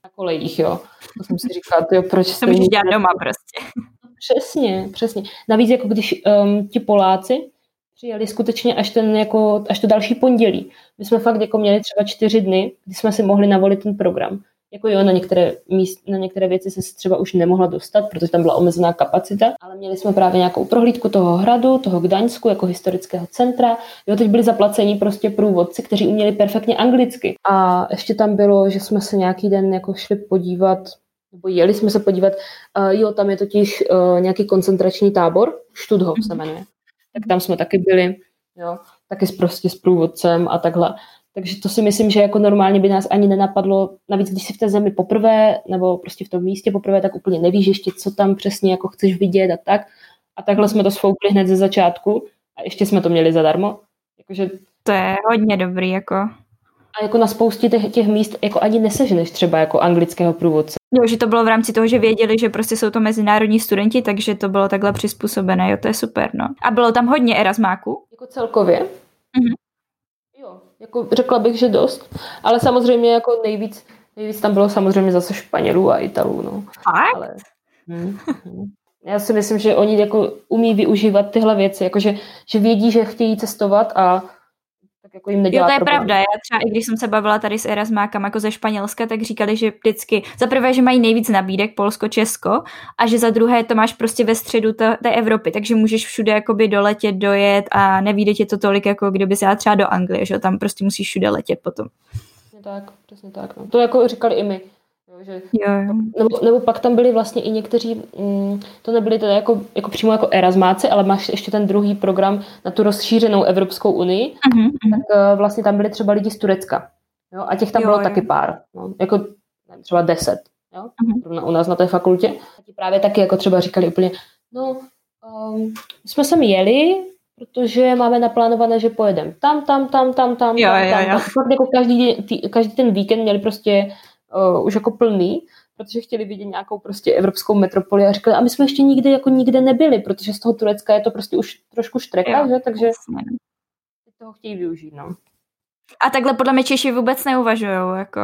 na kolejích, jo. To jsem si říkala, jo, proč To můžeš dělat doma prostě. Přesně, přesně. Navíc jako když um, ti Poláci přijeli skutečně až, ten, jako, až to další pondělí. My jsme fakt jako měli třeba čtyři dny, kdy jsme si mohli navolit ten program. Jako jo, na některé, míst, na některé věci se třeba už nemohla dostat, protože tam byla omezená kapacita, ale měli jsme právě nějakou prohlídku toho hradu, toho Gdaňsku jako historického centra. Jo, teď byli zaplaceni prostě průvodci, kteří uměli perfektně anglicky. A ještě tam bylo, že jsme se nějaký den jako šli podívat, nebo jeli jsme se podívat, uh, jo, tam je totiž uh, nějaký koncentrační tábor, Študhof se jmenuje. Tak tam jsme taky byli, jo, taky prostě s průvodcem a takhle. Takže to si myslím, že jako normálně by nás ani nenapadlo, navíc když jsi v té zemi poprvé, nebo prostě v tom místě poprvé, tak úplně nevíš ještě, co tam přesně jako chceš vidět a tak. A takhle jsme to sfoukli hned ze začátku a ještě jsme to měli zadarmo. Jakože... To je hodně dobrý, jako. A jako na spoustě těch, těch míst jako ani neseženeš třeba jako anglického průvodce. Jo, že to bylo v rámci toho, že věděli, že prostě jsou to mezinárodní studenti, takže to bylo takhle přizpůsobené, jo, to je super, no. A bylo tam hodně erasmáků? Jako celkově? Mm-hmm. Jako řekla bych, že dost, ale samozřejmě jako nejvíc, nejvíc tam bylo samozřejmě zase Španělů a Italů, no. Fakt? Ale, hm, hm. Já si myslím, že oni jako umí využívat tyhle věci, jakože, že vědí, že chtějí cestovat a jako jim nedělá Jo, to je problém. pravda. Já třeba, i když jsem se bavila tady s Erasmákama jako ze Španělska, tak říkali, že vždycky, za prvé, že mají nejvíc nabídek Polsko, Česko a že za druhé to máš prostě ve středu té, té Evropy, takže můžeš všude jakoby doletět, dojet a nevíde tě to tolik, jako kdyby se třeba do Anglie, že tam prostě musíš všude letět potom. Přesně tak, přesně tak. No. To jako říkali i my. Jo, že. Nebo, nebo pak tam byli vlastně i někteří, mm, to nebyli teda jako, jako přímo jako Erasmáci, ale máš ještě ten druhý program na tu rozšířenou Evropskou unii, uh-huh. tak uh, vlastně tam byli třeba lidi z Turecka. Jo, a těch tam jo, bylo jo. taky pár. No, jako nevím, třeba deset. Jo, uh-huh. u nás na té fakultě. A ti právě taky jako třeba říkali úplně, no, um, jsme sem jeli, protože máme naplánované, že pojedeme tam, tam, tam, tam, tam, jo, tam, jo, tam, jo. Fakt jako každý, tý, každý ten víkend měli prostě uh, už jako plný, protože chtěli vidět nějakou prostě evropskou metropoli a říkali, a my jsme ještě nikdy jako nikde nebyli, protože z toho Turecka je to prostě už trošku štreka, jo, že? takže jasně. toho chtějí využít, no. A takhle podle mě Češi vůbec neuvažují, jako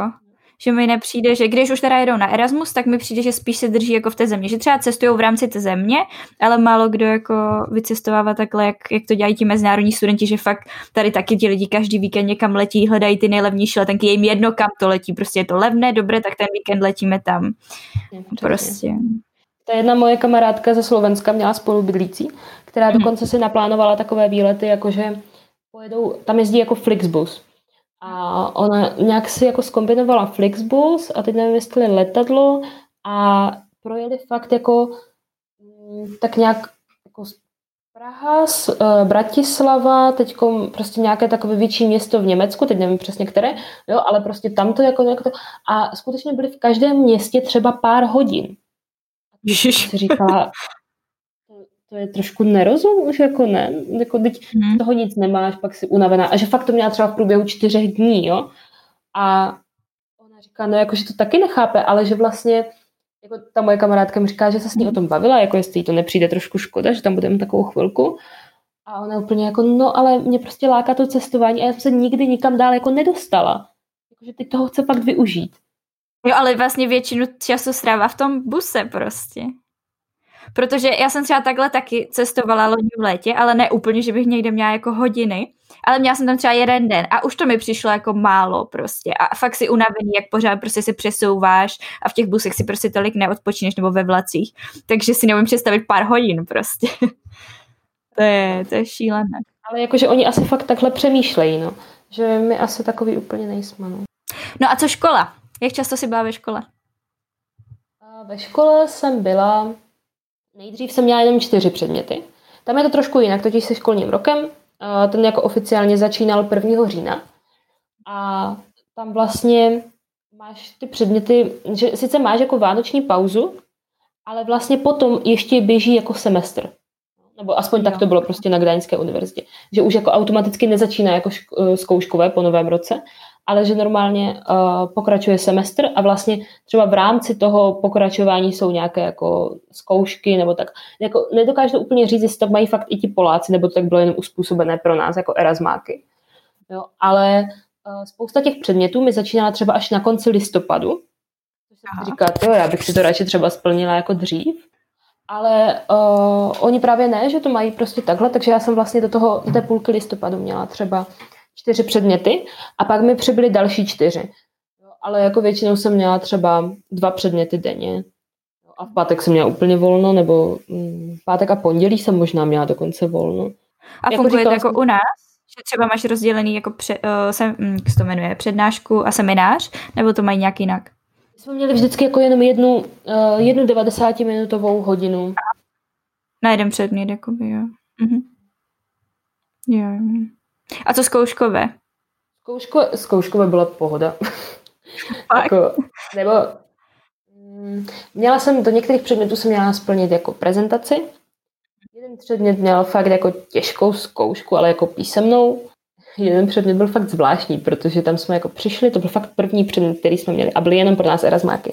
že mi nepřijde, že když už teda jedou na Erasmus, tak mi přijde, že spíš se drží jako v té země, že třeba cestují v rámci té země, ale málo kdo jako vycestovává takhle, jak, jak to dělají ti mezinárodní studenti, že fakt tady taky ti lidi každý víkend někam letí, hledají ty nejlevnější letenky, je jim jedno, kam to letí, prostě je to levné, dobré, tak ten víkend letíme tam. Prostě. Ta jedna moje kamarádka ze Slovenska měla spolubydlící, která Mhm. dokonce si naplánovala takové výlety, jakože pojedou, tam jezdí jako Flixbus. A ona nějak si jako skombinovala Flixbus a teď nevím, jestli letadlo a projeli fakt jako mm, tak nějak jako z Praha, z uh, Bratislava, teď prostě nějaké takové větší město v Německu, teď nevím přesně které, jo, ale prostě tam to jako, jako to, a skutečně byli v každém městě třeba pár hodin. Ježiš. Si říkala, to, je trošku nerozum, už jako ne, jako teď Mhm. toho nic nemáš, pak si unavená. A že fakt to měla třeba v průběhu čtyřech dní, jo. A ona říká, no jako, že to taky nechápe, ale že vlastně jako ta moje kamarádka mi říká, že se s ní o tom bavila, jako jestli jí to nepřijde trošku škoda, že tam budeme takovou chvilku. A ona úplně jako, no ale mě prostě láká to cestování a já jsem se nikdy nikam dál jako nedostala. Jakože teď toho chce fakt využít. Jo, ale vlastně většinu času strává v tom buse prostě. Protože já jsem třeba takhle taky cestovala loni v létě, ale ne úplně, že bych někde měla jako hodiny, ale měla jsem tam třeba jeden den a už to mi přišlo jako málo prostě a fakt si unavený, jak pořád prostě si přesouváš a v těch busech si prostě tolik neodpočíneš nebo ve vlacích, takže si neumím představit pár hodin prostě. to, je, to je šílené. Ale jakože oni asi fakt takhle přemýšlejí, no. Že my asi takový úplně nejsme, no. No a co škola? Jak často si byla ve škole? A ve škole jsem byla, nejdřív jsem měla jenom čtyři předměty. Tam je to trošku jinak, totiž se školním rokem. Ten jako oficiálně začínal 1. října. A tam vlastně máš ty předměty, že sice máš jako vánoční pauzu, ale vlastně potom ještě běží jako semestr. Nebo aspoň tak to bylo prostě na Gdaňské univerzitě. Že už jako automaticky nezačíná jako zkouškové po novém roce, ale že normálně uh, pokračuje semestr a vlastně třeba v rámci toho pokračování jsou nějaké jako zkoušky nebo tak. Jako nedokážu to úplně říct, jestli to mají fakt i ti Poláci, nebo to tak bylo jenom uspůsobené pro nás jako erasmáky. Jo, ale uh, spousta těch předmětů mi začínala třeba až na konci listopadu. Což jsem říká, jo, já bych si to radši třeba splnila jako dřív. Ale uh, oni právě ne, že to mají prostě takhle, takže já jsem vlastně do toho, do té půlky listopadu měla třeba čtyři předměty a pak mi přibyly další čtyři. Ale jako většinou jsem měla třeba dva předměty denně. A v pátek jsem měla úplně volno, nebo hm, pátek a pondělí jsem možná měla dokonce volno. A jako funguje to jako jsem... u nás? Že třeba máš rozdělený jako pře, uh, sem, hm, jak se to jmenuje, přednášku a seminář? Nebo to mají nějak jinak? jsme měli vždycky jako jenom jednu, uh, jednu 90-minutovou hodinu. Na jeden předmět, jakoby, jo. Mhm. Jo, jo. A co zkouškové? Zkouško, zkouškové byla pohoda. jako, nebo mm, měla jsem, do některých předmětů jsem měla splnit jako prezentaci. Jeden předmět měl fakt jako těžkou zkoušku, ale jako písemnou. Jeden předmět byl fakt zvláštní, protože tam jsme jako přišli, to byl fakt první předmět, který jsme měli a byly jenom pro nás erasmáky.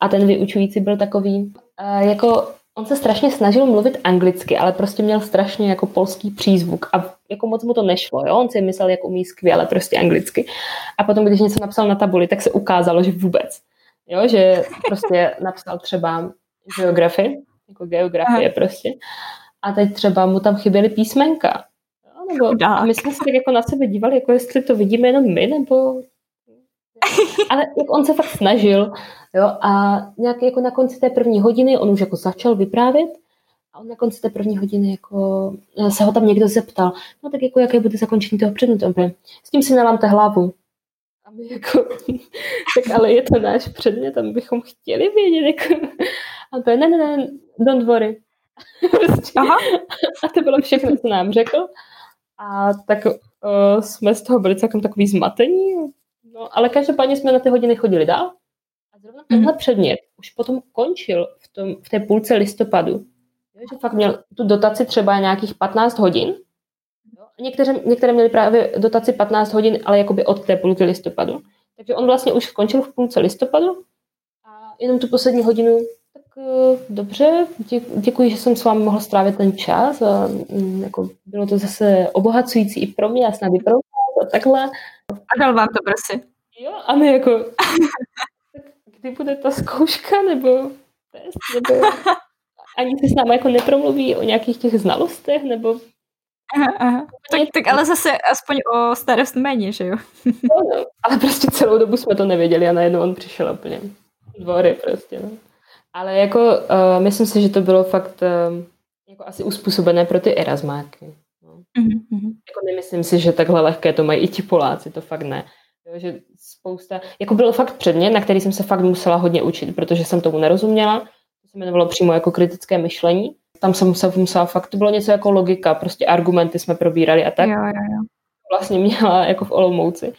A ten vyučující byl takový, uh, jako on se strašně snažil mluvit anglicky, ale prostě měl strašně jako polský přízvuk a jako moc mu to nešlo, jo? on si myslel, jak umí skvěle prostě anglicky. A potom, když něco napsal na tabuli, tak se ukázalo, že vůbec. Jo, že prostě napsal třeba geografii, jako geografie Aha. prostě. A teď třeba mu tam chyběly písmenka. Jo, nebo, a my jsme se tak jako na sebe dívali, jako jestli to vidíme jenom my, nebo... Ale jak on se fakt snažil, jo, a nějak jako na konci té první hodiny on už jako začal vyprávět a on na konci té první hodiny jako se ho tam někdo zeptal, no tak jako jaké bude zakončení toho předmětu. S tím si nelámte hlavu. A my jako, tak ale je to náš předmět my bychom chtěli vědět. Jako. A to je, ne, ne, ne, don't worry. prostě. Aha. A to bylo všechno, co nám řekl. A tak uh, jsme z toho byli celkem takový zmatení. No, ale každopádně jsme na ty hodiny chodili dál. A zrovna tenhle mm. předmět už potom končil v, tom, v té půlce listopadu. Jo, že fakt měl tu dotaci třeba nějakých 15 hodin. Jo. Některé, některé měly právě dotaci 15 hodin, ale jakoby od té půlky listopadu. Takže on vlastně už skončil v půlce listopadu a jenom tu poslední hodinu Eh, dobře, děkuji, že jsem s vámi mohla strávit ten čas. A, mm, jako, bylo to zase obohacující i pro mě, já snad i pro a takhle. A dal vám to prostě. Jo, a my jako, kdy bude ta zkouška, nebo test, nebo ani se s námi jako nepromluví o nějakých těch znalostech, nebo Aha, aha. Tak, tak ale zase aspoň o starost méně, že jo? No, no, ale prostě celou dobu jsme to nevěděli a najednou on přišel úplně dvory prostě, no. Ale jako uh, myslím si, že to bylo fakt uh, jako asi uspůsobené pro ty erasmáky. No. Mm-hmm. Jako nemyslím si, že takhle lehké to mají i ti Poláci, to fakt ne. Jo, že spousta, jako byl fakt předmět, na který jsem se fakt musela hodně učit, protože jsem tomu nerozuměla. To se jmenovalo přímo jako kritické myšlení. Tam jsem musela, musela fakt, to bylo něco jako logika, prostě argumenty jsme probírali a tak. Jo, jo, jo. Vlastně měla jako v Olomouci.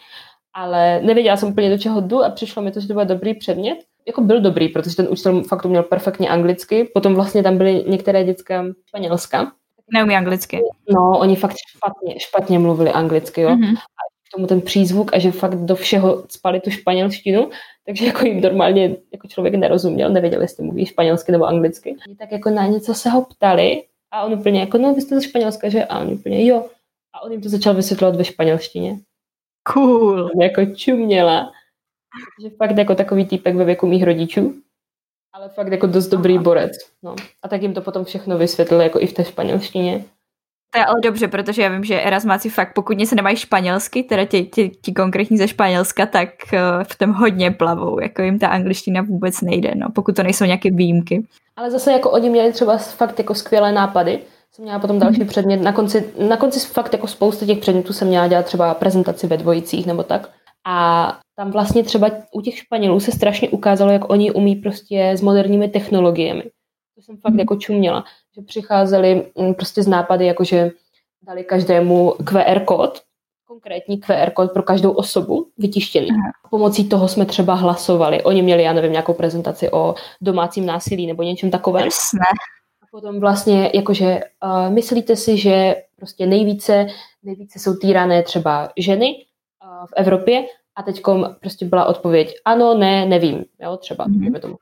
Ale nevěděla jsem úplně do čeho jdu a přišlo mi to, že to byl dobrý předmět jako byl dobrý, protože ten učitel fakt uměl perfektně anglicky. Potom vlastně tam byly některé dětská španělska. Neumí anglicky. No, oni fakt špatně, špatně mluvili anglicky, jo. Mm-hmm. A k tomu ten přízvuk a že fakt do všeho spali tu španělštinu, takže jako jim normálně jako člověk nerozuměl, nevěděl, jestli mluví španělsky nebo anglicky. Tak jako na něco se ho ptali a on úplně jako, no vy jste ze Španělska, že? A on úplně, jo. A on jim to začal vysvětlovat ve španělštině. Cool. On jako čuměla. Protože fakt jako takový týpek ve věku mých rodičů, ale fakt jako dost dobrý borec. No. A tak jim to potom všechno vysvětlil, jako i v té španělštině. To je ale dobře, protože já vím, že Erasmáci fakt, pokud něco nemají španělsky, teda ti, ti, ti konkrétní ze Španělska, tak uh, v tom hodně plavou, jako jim ta angličtina vůbec nejde, no, pokud to nejsou nějaké výjimky. Ale zase jako oni měli třeba fakt jako skvělé nápady, jsem měla potom další mm-hmm. předmět, na konci, na konci fakt jako spousta těch předmětů jsem měla dělat třeba prezentaci ve dvojicích nebo tak. A tam vlastně třeba u těch Španělů se strašně ukázalo, jak oni umí prostě s moderními technologiemi. To jsem fakt mm-hmm. jako čuměla že přicházeli mm, prostě z nápady, jakože dali každému QR kód, konkrétní QR kód pro každou osobu vytištěný. Pomocí toho jsme třeba hlasovali. Oni měli, já nevím, nějakou prezentaci o domácím násilí nebo něčem takovém. Jasné. A potom vlastně, jakože uh, myslíte si, že prostě nejvíce, nejvíce jsou týrané třeba ženy uh, v Evropě a teď prostě byla odpověď ano, ne, nevím, jo, třeba, mm-hmm. tomu.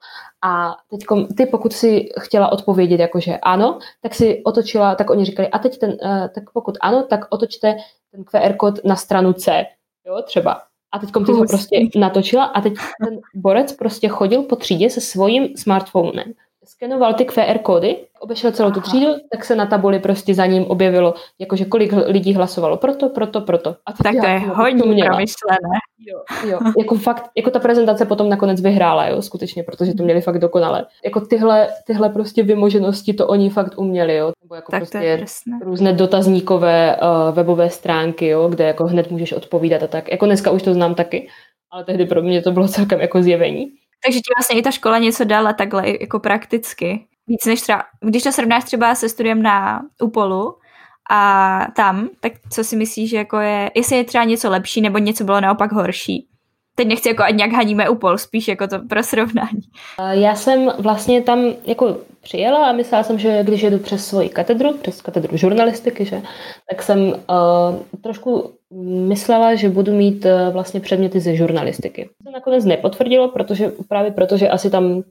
A teď ty, pokud si chtěla odpovědět jakože ano, tak si otočila, tak oni říkali, a teď ten, uh, tak pokud ano, tak otočte ten QR kód na stranu C, jo, třeba. A teď ty ho prostě natočila a teď ten borec prostě chodil po třídě se svým smartphonem skenoval ty QR kódy, obešel celou tu třídu, tak se na tabuli prostě za ním objevilo, jakože kolik lidí hlasovalo proto, proto, proto. A to tak to je hodně promyšlené. Jo, jo, jako fakt, jako ta prezentace potom nakonec vyhrála, jo, skutečně, protože to měli fakt dokonale. Jako tyhle, tyhle prostě vymoženosti to oni fakt uměli, jo, nebo jako tak prostě různé dotazníkové uh, webové stránky, jo, kde jako hned můžeš odpovídat a tak. Jako dneska už to znám taky, ale tehdy pro mě to bylo celkem jako zjevení. Takže ti vlastně i ta škola něco dala takhle jako prakticky. Víc než třeba, když to srovnáš třeba se studiem na UPOLu a tam, tak co si myslíš, že jako je, jestli je třeba něco lepší nebo něco bylo naopak horší? Teď nechci jako ať nějak haníme UPOL, spíš jako to pro srovnání. Já jsem vlastně tam jako přijela a myslela jsem, že když jedu přes svoji katedru, přes katedru žurnalistiky, že, tak jsem uh, trošku myslela, že budu mít uh, vlastně předměty ze žurnalistiky. To nakonec nepotvrdilo, protože právě protože asi tam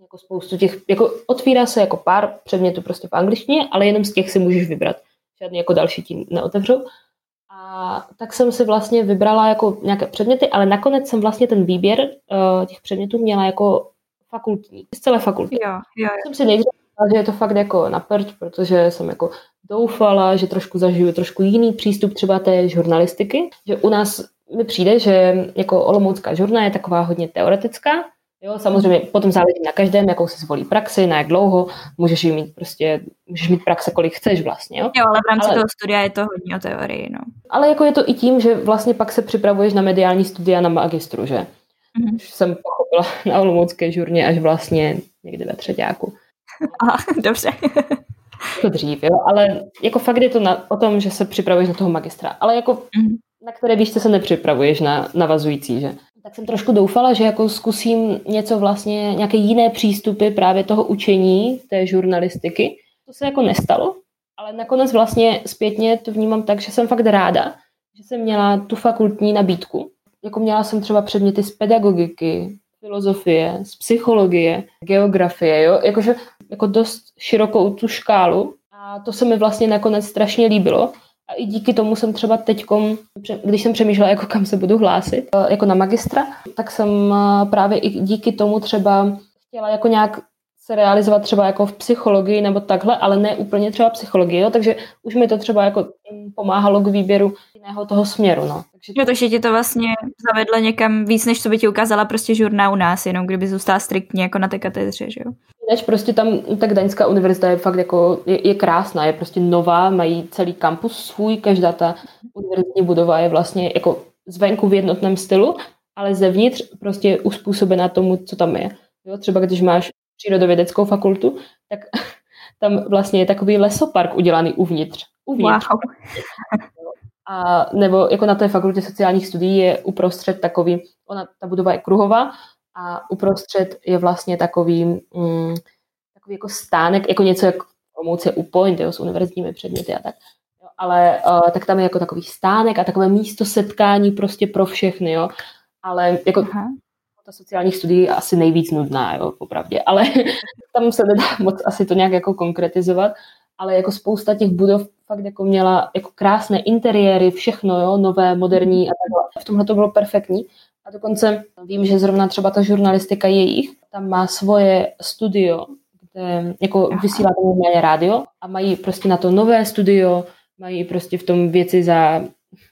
jako spoustu těch, jako otvírá se jako pár předmětů prostě v angličtině, ale jenom z těch si můžeš vybrat. Žádný jako další ti neotevřou. A tak jsem si vlastně vybrala jako nějaké předměty, ale nakonec jsem vlastně ten výběr uh, těch předmětů měla jako fakultní, z celé fakulty. Jo, jo, jo. Jsem si nejdřív že je to fakt jako na prd, protože jsem jako doufala, že trošku zažiju trošku jiný přístup třeba té žurnalistiky, že u nás mi přijde, že jako olomoucká žurna je taková hodně teoretická, Jo, samozřejmě potom záleží na každém, jakou si zvolí praxi, na jak dlouho, můžeš mít prostě, můžeš mít praxe, kolik chceš vlastně, jo. Jo, ale v rámci ale, toho studia je to hodně o teorii, no. Ale jako je to i tím, že vlastně pak se připravuješ na mediální studia na magistru, že? Mm-hmm. Už jsem pochopila na Olomoucké žurně až vlastně někdy ve třetíku. Aha, dobře. to dřív, jo, ale jako fakt je to na, o tom, že se připravuješ na toho magistra, ale jako mm-hmm. na které výšce se nepřipravuješ na navazující, že? tak jsem trošku doufala, že jako zkusím něco vlastně, nějaké jiné přístupy právě toho učení té žurnalistiky. To se jako nestalo, ale nakonec vlastně zpětně to vnímám tak, že jsem fakt ráda, že jsem měla tu fakultní nabídku. Jako měla jsem třeba předměty z pedagogiky, filozofie, z psychologie, geografie, jo? Jakože jako dost širokou tu škálu a to se mi vlastně nakonec strašně líbilo. A i díky tomu jsem třeba teď, když jsem přemýšlela, jako kam se budu hlásit, eh, jako na magistra, tak jsem eh, právě i díky tomu třeba chtěla jako nějak se realizovat třeba jako v psychologii nebo takhle, ale ne úplně třeba psychologii, jo? takže už mi to třeba jako pomáhalo k výběru jiného toho směru. No. Takže... Jo, takže ti to vlastně zavedlo někam víc, než co by ti ukázala prostě žurna u nás, jenom kdyby zůstala striktně jako na té katedře, že jo? Než prostě tam, tak Daňská univerzita je fakt jako, je, je krásná, je prostě nová, mají celý kampus svůj, každá ta univerzitní budova je vlastně jako zvenku v jednotném stylu, ale zevnitř prostě uspůsobená tomu, co tam je. Jo, třeba když máš přírodovědeckou fakultu, tak tam vlastně je takový lesopark udělaný uvnitř. uvnitř. Wow. A nebo jako na té fakultě sociálních studií je uprostřed takový, ona, ta budova je kruhová a uprostřed je vlastně takový, mm, takový jako stánek, jako něco jak Olomouc je UPoint, jo, s univerzitními předměty a tak. Jo, ale uh, tak tam je jako takový stánek a takové místo setkání prostě pro všechny, jo. Ale jako Aha ta sociálních studií je asi nejvíc nudná, jo, popravdě, ale tam se nedá moc asi to nějak jako konkretizovat, ale jako spousta těch budov fakt jako měla jako krásné interiéry, všechno, jo, nové, moderní a takhle. V tomhle to bylo perfektní. A dokonce vím, že zrovna třeba ta žurnalistika jejich, tam má svoje studio, kde jako Aha. vysílá tam normálně rádio a mají prostě na to nové studio, mají prostě v tom věci za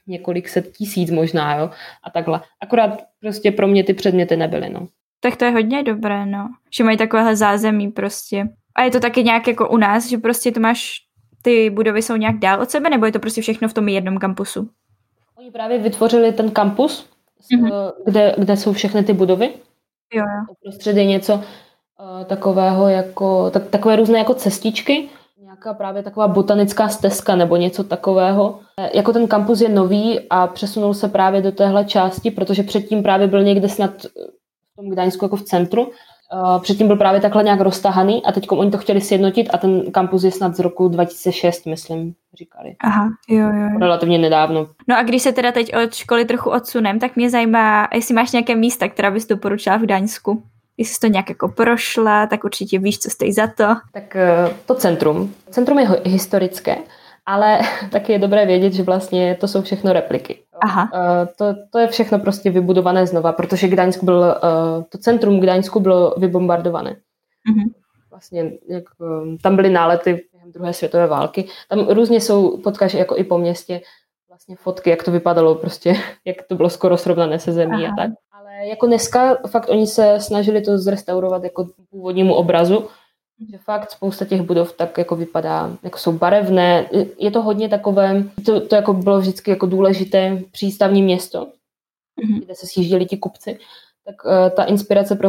několik set tisíc možná, jo, a takhle. Akorát prostě pro mě ty předměty nebyly, no. Tak to je hodně dobré, no. Že mají takovéhle zázemí prostě. A je to taky nějak jako u nás, že prostě to máš, ty budovy jsou nějak dál od sebe, nebo je to prostě všechno v tom jednom kampusu? Oni právě vytvořili ten kampus, mm-hmm. kde, kde jsou všechny ty budovy. Jo, jo. Uprostřed je něco uh, takového jako, tak, takové různé jako cestičky, nějaká právě taková botanická stezka nebo něco takového. Jako ten kampus je nový a přesunul se právě do téhle části, protože předtím právě byl někde snad v tom Gdaňsku jako v centru. Uh, předtím byl právě takhle nějak roztahaný a teď oni to chtěli sjednotit a ten kampus je snad z roku 2006, myslím, říkali. Aha, jo, jo. Relativně nedávno. No a když se teda teď od školy trochu odsunem, tak mě zajímá, jestli máš nějaké místa, která bys doporučila v Gdaňsku. Jestli jsi to nějak jako prošla, tak určitě víš, co stojí za to. Tak eh, to centrum. Centrum je historické, ale taky je dobré vědět, že vlastně to jsou všechno repliky. Aha. Uh, to, to je všechno prostě vybudované znova, protože Gdaňsk byl, uh, to centrum Gdaňsku bylo vybombardované. Uh-huh. Vlastně jak, tam byly nálety během druhé světové války. Tam různě jsou, potkáš jako i po městě, vlastně fotky, jak to vypadalo prostě, jak to bylo skoro srovnané se zemí Aha. a tak. Ale jako dneska fakt oni se snažili to zrestaurovat jako původnímu obrazu, že fakt spousta těch budov tak jako vypadá, jako jsou barevné. Je to hodně takové, to, to jako bylo vždycky jako důležité přístavní město, mm-hmm. kde se sjížděli ti kupci. Tak uh, ta inspirace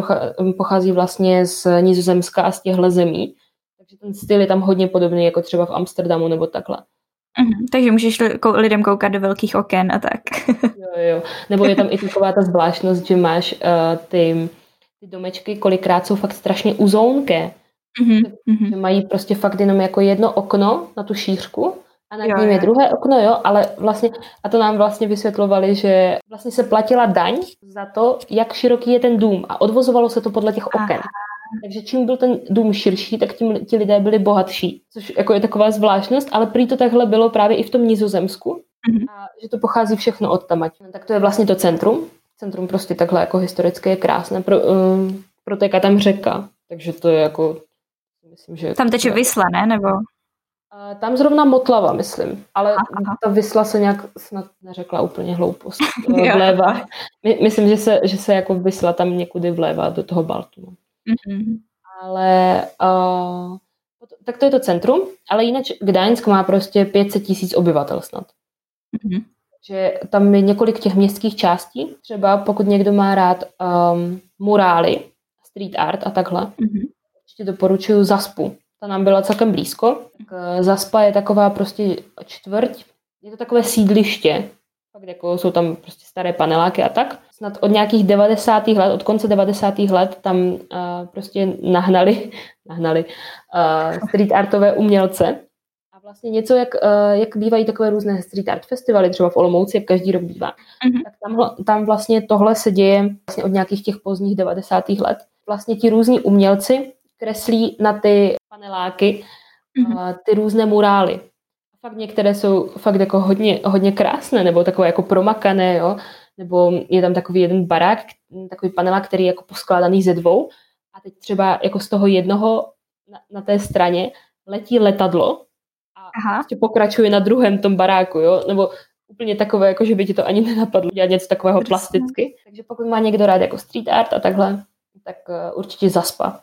pochází vlastně z Nizozemska a z těchto zemí. Takže ten styl je tam hodně podobný, jako třeba v Amsterdamu nebo takhle. Mm-hmm. Takže můžeš lidem koukat do velkých oken a tak. jo, jo. Nebo je tam i taková ta zvláštnost, že máš uh, ty, ty domečky, kolikrát jsou fakt strašně uzónké. Mm-hmm. Že mají prostě fakt jenom jako jedno okno na tu šířku a nad jo, ním je druhé okno, jo, ale vlastně, a to nám vlastně vysvětlovali, že vlastně se platila daň za to, jak široký je ten dům a odvozovalo se to podle těch oken. Aha. Takže čím byl ten dům širší, tak tím ti lidé byli bohatší, což jako je taková zvláštnost, ale prý to takhle bylo právě i v tom Nizozemsku, mm-hmm. a že to pochází všechno od tam. Tak to je vlastně to centrum. Centrum prostě takhle jako historické je krásné. Pro, um, protéká tam řeka, takže to je jako Myslím, že tam teče Vysla, ne? Nebo... Tam zrovna Motlava, myslím. Ale aha. ta Vysla se nějak snad neřekla úplně hloupost. vlévá. My, myslím, že se, že se jako Vysla tam někudy vlévá do toho Baltu. Mm-hmm. Ale uh, tak to je to centrum, ale jinak Gdaňsk má prostě 500 tisíc obyvatel snad. Mm-hmm. Že tam je několik těch městských částí. Třeba pokud někdo má rád um, murály, street art a takhle, mm-hmm určitě doporučuju Zaspu. Ta nám byla celkem blízko. Tak eh, Zaspa je taková prostě čtvrť, je to takové sídliště, fakt jako jsou tam prostě staré paneláky a tak. Snad od nějakých 90. let, od konce 90. let tam uh, prostě nahnali, nahnali uh, street artové umělce. A vlastně něco, jak, uh, jak bývají takové různé street art festivaly, třeba v Olomouci, jak každý rok bývá. Mm-hmm. Tak tam, tam vlastně tohle se děje vlastně od nějakých těch pozdních 90. let. Vlastně ti různí umělci kreslí na ty paneláky mm-hmm. ty různé murály. Fakt některé jsou fakt jako hodně, hodně krásné, nebo takové jako promakané, jo? Nebo je tam takový jeden barák, takový panelák, který je jako poskládaný ze dvou a teď třeba jako z toho jednoho na, na té straně letí letadlo a Aha. prostě pokračuje na druhém tom baráku, jo? nebo úplně takové, jako že by ti to ani nenapadlo dělat něco takového plasticky. Takže pokud má někdo rád jako street art a takhle, tak uh, určitě zaspa.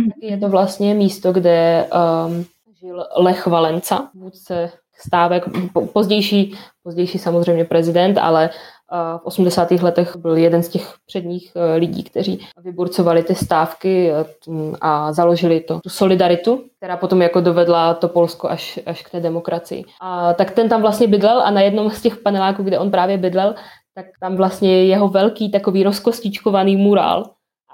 Mm-hmm. Je to vlastně místo, kde um, žil Lech Valenca, vůdce stávek, pozdější, pozdější samozřejmě prezident, ale uh, v 80. letech byl jeden z těch předních uh, lidí, kteří vyburcovali ty stávky uh, a založili to, tu solidaritu, která potom jako dovedla to Polsko až, až k té demokracii. A tak ten tam vlastně bydlel a na jednom z těch paneláků, kde on právě bydlel, tak tam vlastně je jeho velký takový rozkostičkovaný murál,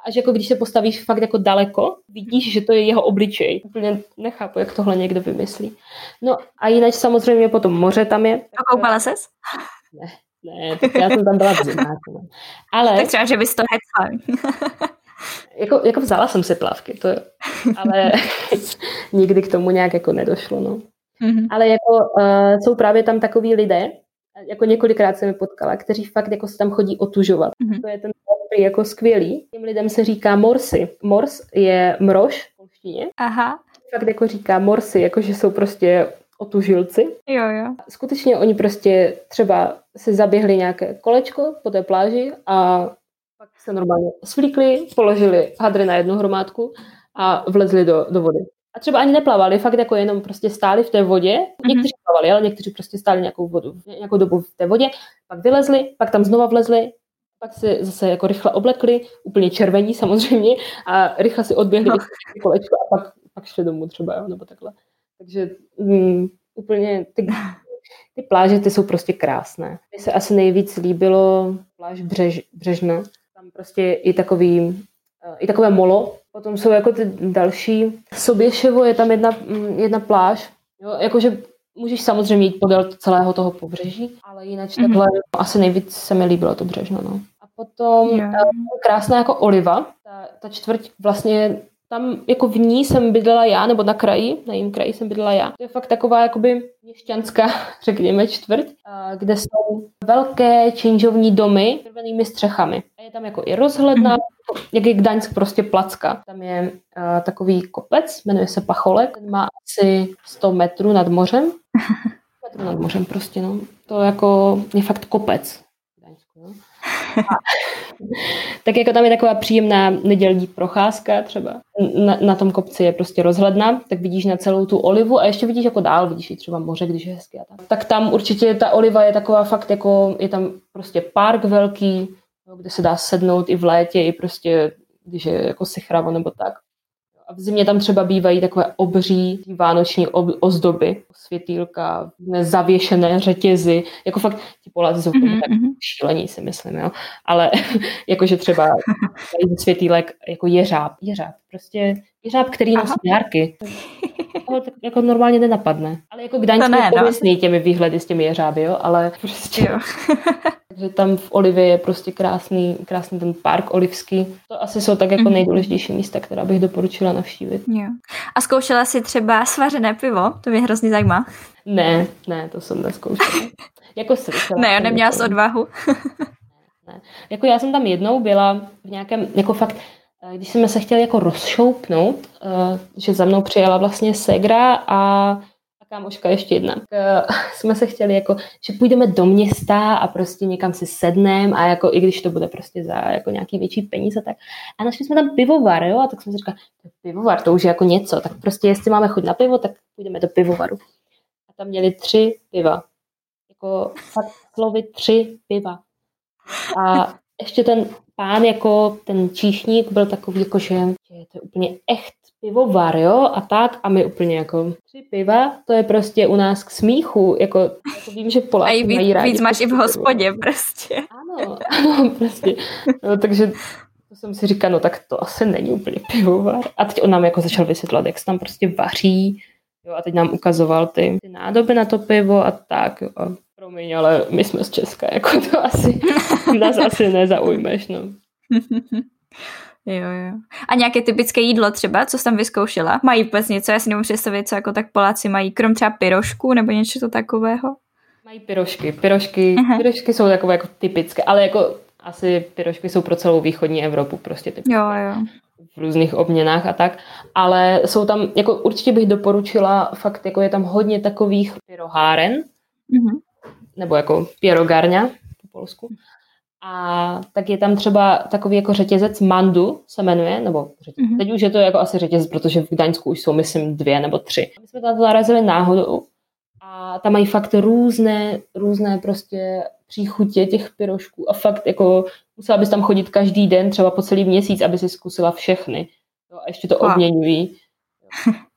až jako když se postavíš fakt jako daleko, vidíš, že to je jeho obličej. Úplně nechápu, jak tohle někdo vymyslí. No a jinak samozřejmě potom moře tam je. A koupala ses? Ne, ne, tak já jsem tam byla v zimáku. No. Ale... Tak třeba, že bys to hecla. jako, jako vzala jsem si plavky, to jo. Ale nikdy k tomu nějak jako nedošlo, no. Mm-hmm. Ale jako uh, jsou právě tam takový lidé, jako několikrát jsem je potkala, kteří fakt jako se tam chodí otužovat. Mm-hmm. To je ten jako skvělý. Těm lidem se říká morsy. Mors je mrož v polštině. Aha. Fakt jako říká morsy, jako že jsou prostě otužilci. Jo, jo. Skutečně oni prostě třeba si zaběhli nějaké kolečko po té pláži a pak se normálně svlíkli, položili hadry na jednu hromádku a vlezli do, do vody. A třeba ani neplavali, fakt jako jenom prostě stáli v té vodě. Mm-hmm. Někteří plavali, ale někteří prostě stáli nějakou, vodu, nějakou dobu v té vodě, pak vylezli, pak tam znova vlezli, pak se zase jako rychle oblekli, úplně červení samozřejmě, a rychle si odběhli no. kolečko a pak, pak šli domů třeba, jo, nebo takhle. Takže mm, úplně ty, ty pláže, ty jsou prostě krásné. Mně se asi nejvíc líbilo pláž Břež, Břežna. Tam prostě i takový, eh, i takové molo. Potom jsou jako ty další. Soběševo je tam jedna, mm, jedna pláž. Jo, jakože můžeš samozřejmě jít podél celého toho pobřeží, ale jinak mm-hmm. takhle asi nejvíc se mi líbilo to břežno. No. A potom yeah. krásná jako oliva. Ta, ta čtvrť vlastně tam jako v ní jsem bydlela já, nebo na kraji, na jejím kraji jsem bydlela já. To je fakt taková jakoby měšťanská, řekněme, čtvrť, kde jsou velké činžovní domy s červenými střechami. A je tam jako i rozhledna, mm-hmm. jak je Gdaňsk prostě placka. Tam je uh, takový kopec, jmenuje se Pacholek, má asi 100 metrů nad mořem. metrů nad mořem prostě, no. To jako je fakt kopec. No. tak jako tam je taková příjemná nedělní procházka třeba. Na, na tom kopci je prostě rozhledna, tak vidíš na celou tu olivu a ještě vidíš jako dál, vidíš i třeba moře, když je hezky a tak. Tak tam určitě ta oliva je taková fakt jako, je tam prostě park velký, kde se dá sednout i v létě, i prostě, když je jako sichravo nebo tak. A v zimě tam třeba bývají takové obří vánoční ozdoby, světýlka, zavěšené řetězy, jako fakt ti Poláci jsou mm-hmm. tak mhm. šílení, si myslím, jo. Ale jakože třeba světýlek jako jeřáb, jeřáb, prostě jeřáb, který nosí dárky. To tak jako normálně nenapadne. Ale jako Gdaňsk je pověstný no. těmi výhledy s těmi jeřáby, jo, ale prostě... Jo. Takže tam v Olivě je prostě krásný, krásný ten park olivský. To asi jsou tak jako mm-hmm. nejdůležitější místa, která bych doporučila navštívit. Jo. A zkoušela jsi třeba svařené pivo? To mě hrozně zajímá. Ne, ne, to jsem neskoušela. jako slyšela. Ne, neměla jsi odvahu. ne. Jako já jsem tam jednou byla v nějakém, jako fakt, když jsme se chtěli jako rozšoupnout, uh, že za mnou přijela vlastně Segra a kámoška ještě jedna. Uh, jsme se chtěli jako, že půjdeme do města a prostě někam si sedneme a jako i když to bude prostě za jako nějaký větší peníze, tak a našli jsme tam pivovar, jo, a tak jsme si říkali, pivovar, to už je jako něco, tak prostě jestli máme chuť na pivo, tak půjdeme do pivovaru. A tam měli tři piva. Jako fakt slovy tři piva. A ještě ten pán, jako ten číšník, byl takový, jako, že, že to je úplně echt pivovar, jo, a tak, a my úplně jako tři piva, to je prostě u nás k smíchu, jako, jako vím, že Poláci a víc, mají rádi. víc máš i v hospodě pivo. prostě. Ano, ano, prostě. No, takže to jsem si říkal, no tak to asi není úplně pivovar. A teď on nám jako začal vysvětlovat, jak se tam prostě vaří, jo, a teď nám ukazoval ty, ty nádoby na to pivo a tak, jo. A promiň, ale my jsme z Česka, jako to asi, nás asi nezaujmeš, no. Jo, jo. A nějaké typické jídlo třeba, co jsi tam vyzkoušela? Mají vůbec něco, já si nemůžu představit, co jako tak Poláci mají, krom třeba pyrošku nebo něco takového? Mají pyrošky. Pyrošky, pyrošky jsou takové jako typické, ale jako asi pyrošky jsou pro celou východní Evropu prostě typické. Jo, jo. V různých obměnách a tak. Ale jsou tam, jako určitě bych doporučila, fakt jako je tam hodně takových pyroháren, uh-huh. Nebo jako pierogarňa po polsku. A tak je tam třeba takový jako řetězec Mandu se jmenuje, nebo řetězec. Mm-hmm. teď už je to jako asi řetězec, protože v Gdaňsku už jsou, myslím, dvě nebo tři. My jsme tam narazili náhodou a tam mají fakt různé, různé prostě příchutě těch pyrošků a fakt jako musela bys tam chodit každý den, třeba po celý měsíc, aby si zkusila všechny. Jo, a ještě to obměňují.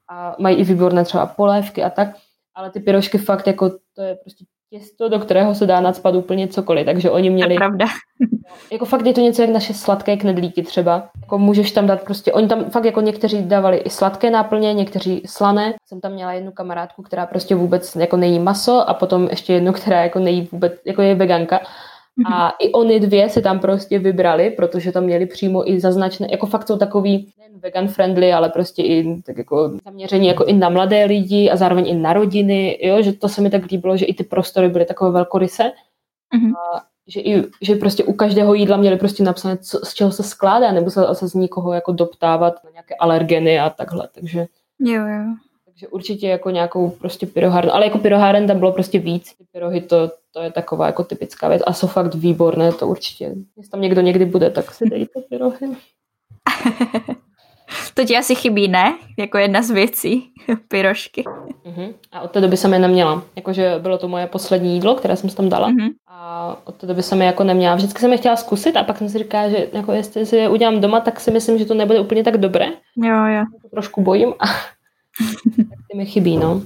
A mají i výborné třeba polévky a tak, ale ty pyrošky fakt jako to je prostě těsto, do kterého se dá nadspat úplně cokoliv, takže oni měli... To pravda. Jako fakt je to něco jak naše sladké knedlíky třeba. Jako můžeš tam dát prostě, oni tam fakt jako někteří dávali i sladké náplně, někteří slané. Jsem tam měla jednu kamarádku, která prostě vůbec jako nejí maso a potom ještě jednu, která jako nejí vůbec, jako je veganka. A i oni dvě si tam prostě vybrali, protože tam měli přímo i zaznačené, jako fakt jsou takový nejen vegan friendly, ale prostě i tak jako zaměření jako i na mladé lidi a zároveň i na rodiny, jo, že to se mi tak líbilo, že i ty prostory byly takové velkoryse. Mm-hmm. A že, i, že prostě u každého jídla měli prostě napsané, co, z čeho se skládá, nebo se, se z nikoho jako doptávat na nějaké alergeny a takhle, takže... Jo, jo. Takže určitě jako nějakou prostě pyroháren, ale jako pyroháren tam bylo prostě víc. Ty pyrohy to, to je taková jako typická věc a jsou fakt výborné, to určitě. Jestli tam někdo někdy bude, tak si dejte pyrohy. to ti asi chybí, ne? Jako jedna z věcí, pyrošky. Uh-huh. A od té doby jsem je neměla. Jakože bylo to moje poslední jídlo, které jsem tam dala. Uh-huh. A od té doby jsem je jako neměla. Vždycky jsem je chtěla zkusit a pak jsem si říkala, že jako jestli si je udělám doma, tak si myslím, že to nebude úplně tak dobré. Jo, jo. Trošku bojím a tak ty mi chybí, no.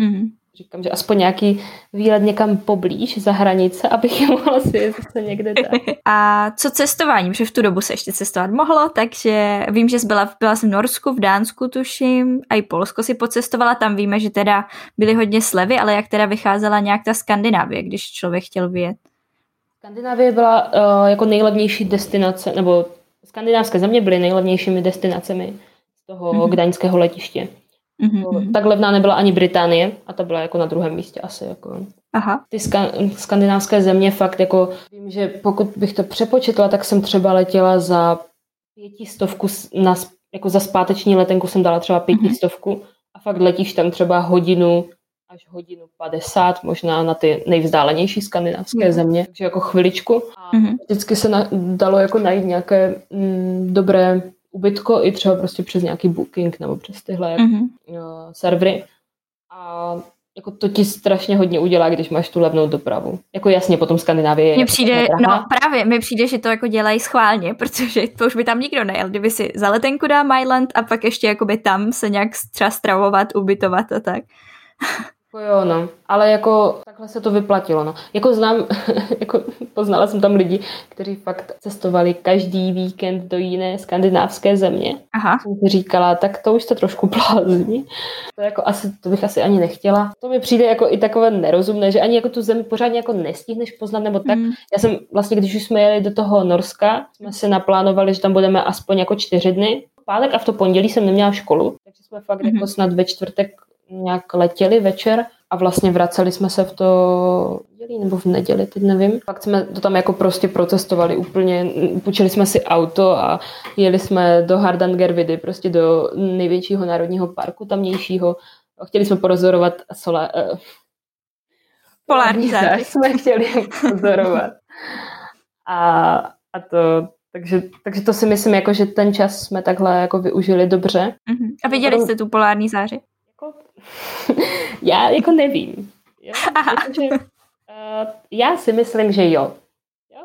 Mm-hmm. Říkám, že aspoň nějaký výlet někam poblíž za hranice, abych je mohla si zase někde dát. A co cestování? Protože v tu dobu se ještě cestovat mohlo, takže vím, že jsi byla, byla jsem v Norsku, v Dánsku tuším, a i Polsko si pocestovala, tam víme, že teda byly hodně slevy, ale jak teda vycházela nějak ta Skandinávie, když člověk chtěl vyjet? Skandinávie byla uh, jako nejlevnější destinace, nebo skandinávské země byly nejlevnějšími destinacemi z toho mm-hmm. gdaňského letiště. Mm-hmm. Tak levná nebyla ani Británie a ta byla jako na druhém místě asi. Jako. Aha. Ty ska- skandinávské země fakt jako, vím, že pokud bych to přepočetla, tak jsem třeba letěla za pětistovku, na, jako za zpáteční letenku jsem dala třeba pětistovku mm-hmm. a fakt letíš tam třeba hodinu až hodinu 50, možná na ty nejvzdálenější skandinávské mm. země, takže jako chviličku. A mm-hmm. vždycky se na, dalo jako najít nějaké mm, dobré ubytko i třeba prostě přes nějaký booking nebo přes tyhle mm-hmm. uh, servery. A jako to ti strašně hodně udělá, když máš tu levnou dopravu. Jako jasně, potom Skandinávie je Mně přijde, no právě, mi přijde, že to jako dělají schválně, protože to už by tam nikdo nejel. Kdyby si za letenku dá Myland a pak ještě jakoby tam se nějak třeba stravovat, ubytovat a tak. Jako jo, no. Ale jako takhle se to vyplatilo, no. Jako znám, jako poznala jsem tam lidi, kteří fakt cestovali každý víkend do jiné skandinávské země. Aha. Jsem si říkala, tak to už to trošku blázní. To jako asi, to bych asi ani nechtěla. To mi přijde jako i takové nerozumné, že ani jako tu zemi pořádně jako nestihneš poznat nebo tak. Mm. Já jsem vlastně, když už jsme jeli do toho Norska, jsme si naplánovali, že tam budeme aspoň jako čtyři dny. Pátek a v to pondělí jsem neměla školu, takže jsme fakt mm. jako snad ve čtvrtek nějak letěli večer a vlastně vraceli jsme se v to neděli nebo v neděli, teď nevím. Pak jsme to tam jako prostě protestovali úplně, půjčili jsme si auto a jeli jsme do Hardangervidy, prostě do největšího národního parku tamnějšího. Chtěli jsme porozorovat sola, uh, polární zář. jsme chtěli pozorovat. A, a to, takže, takže to si myslím, jako, že ten čas jsme takhle jako využili dobře. Uh-huh. A viděli jste tu polární záři? Jako, já jako nevím. Jo? Protože, uh, já si myslím, že jo.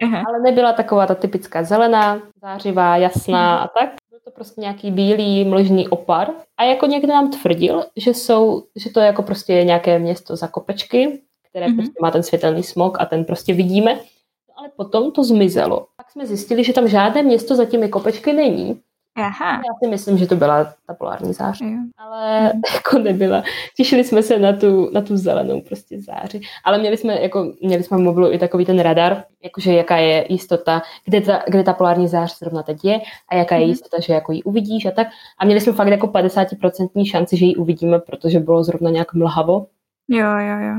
jo? Ale nebyla taková ta typická zelená, zářivá, jasná a tak. Byl to prostě nějaký bílý mlžný opar. A jako někdo nám tvrdil, že, jsou, že to je jako prostě nějaké město za kopečky, které mm-hmm. prostě má ten světelný smog a ten prostě vidíme. No, ale potom to zmizelo. Pak jsme zjistili, že tam žádné město za těmi kopečky není. Aha. Já si myslím, že to byla ta polární zář, jo. ale mm. jako nebyla. Těšili jsme se na tu, na tu zelenou prostě záři, ale měli jsme, jako, měli jsme v mobilu i takový ten radar, jakože jaká je jistota, kde ta, kde ta polární zář zrovna teď je a jaká je mm. jistota, že jako ji uvidíš a tak. A měli jsme fakt jako 50% šanci, že ji uvidíme, protože bylo zrovna nějak mlhavo. Jo, jo, jo.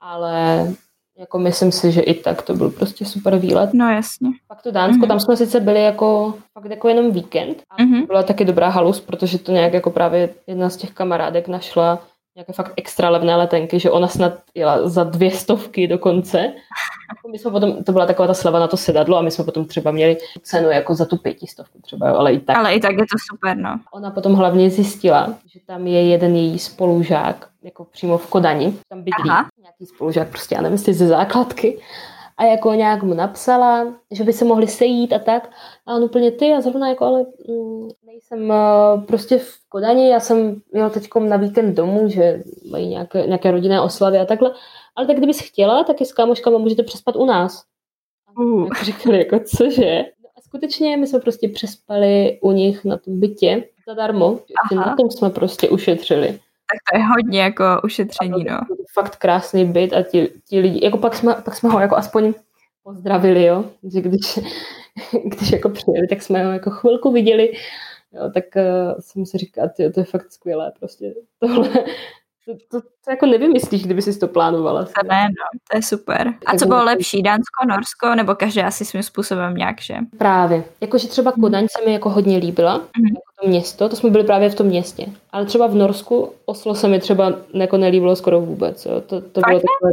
Ale jako myslím si, že i tak to byl prostě super výlet. No jasně. Pak to Dánsko, mm-hmm. tam jsme sice byli jako fakt jako jenom víkend. A mm-hmm. byla taky dobrá halus, protože to nějak jako právě jedna z těch kamarádek našla nějaké fakt extra levné letenky, že ona snad jela za dvě stovky dokonce. My jsme potom, to byla taková ta sleva na to sedadlo a my jsme potom třeba měli cenu jako za tu pětistovku třeba, ale i tak. Ale i tak je to super, no. Ona potom hlavně zjistila, že tam je jeden její spolužák, jako přímo v Kodani, tam bydlí Aha. nějaký spolužák, prostě já nevím, jestli ze základky a jako nějak mu napsala, že by se mohli sejít a tak. A on úplně ty a zrovna jako, ale mm, nejsem uh, prostě v Kodani, já jsem jel teď na víkend domů, že mají nějaké, nějaké rodinné oslavy a takhle. Ale tak kdybys chtěla, tak i s kámoškama můžete přespat u nás. Uh. Jako říkali, jako cože? No a skutečně my jsme prostě přespali u nich na tom bytě zadarmo. Na tom jsme prostě ušetřili. Tak to je hodně jako ušetření, no. Fakt krásný byt a ti, ti lidi, jako pak jsme, pak jsme ho jako aspoň pozdravili, jo, že když, když jako přijeli, tak jsme ho jako chvilku viděli, jo, tak uh, jsem si říkal, ty, to je fakt skvělé, prostě tohle, to, to, to jako nevymyslíš, kdyby jsi to plánovala. To ne, no, to je super. A co bylo lepší, Dánsko, Norsko, nebo každé asi svým způsobem nějak, že? Právě. Jakože třeba mhm. Kodaň se mi jako hodně líbila, mm-hmm. jako to město, to jsme byli právě v tom městě. Ale třeba v Norsku Oslo se mi třeba jako nelíbilo skoro vůbec. Jo. To, to bylo takové,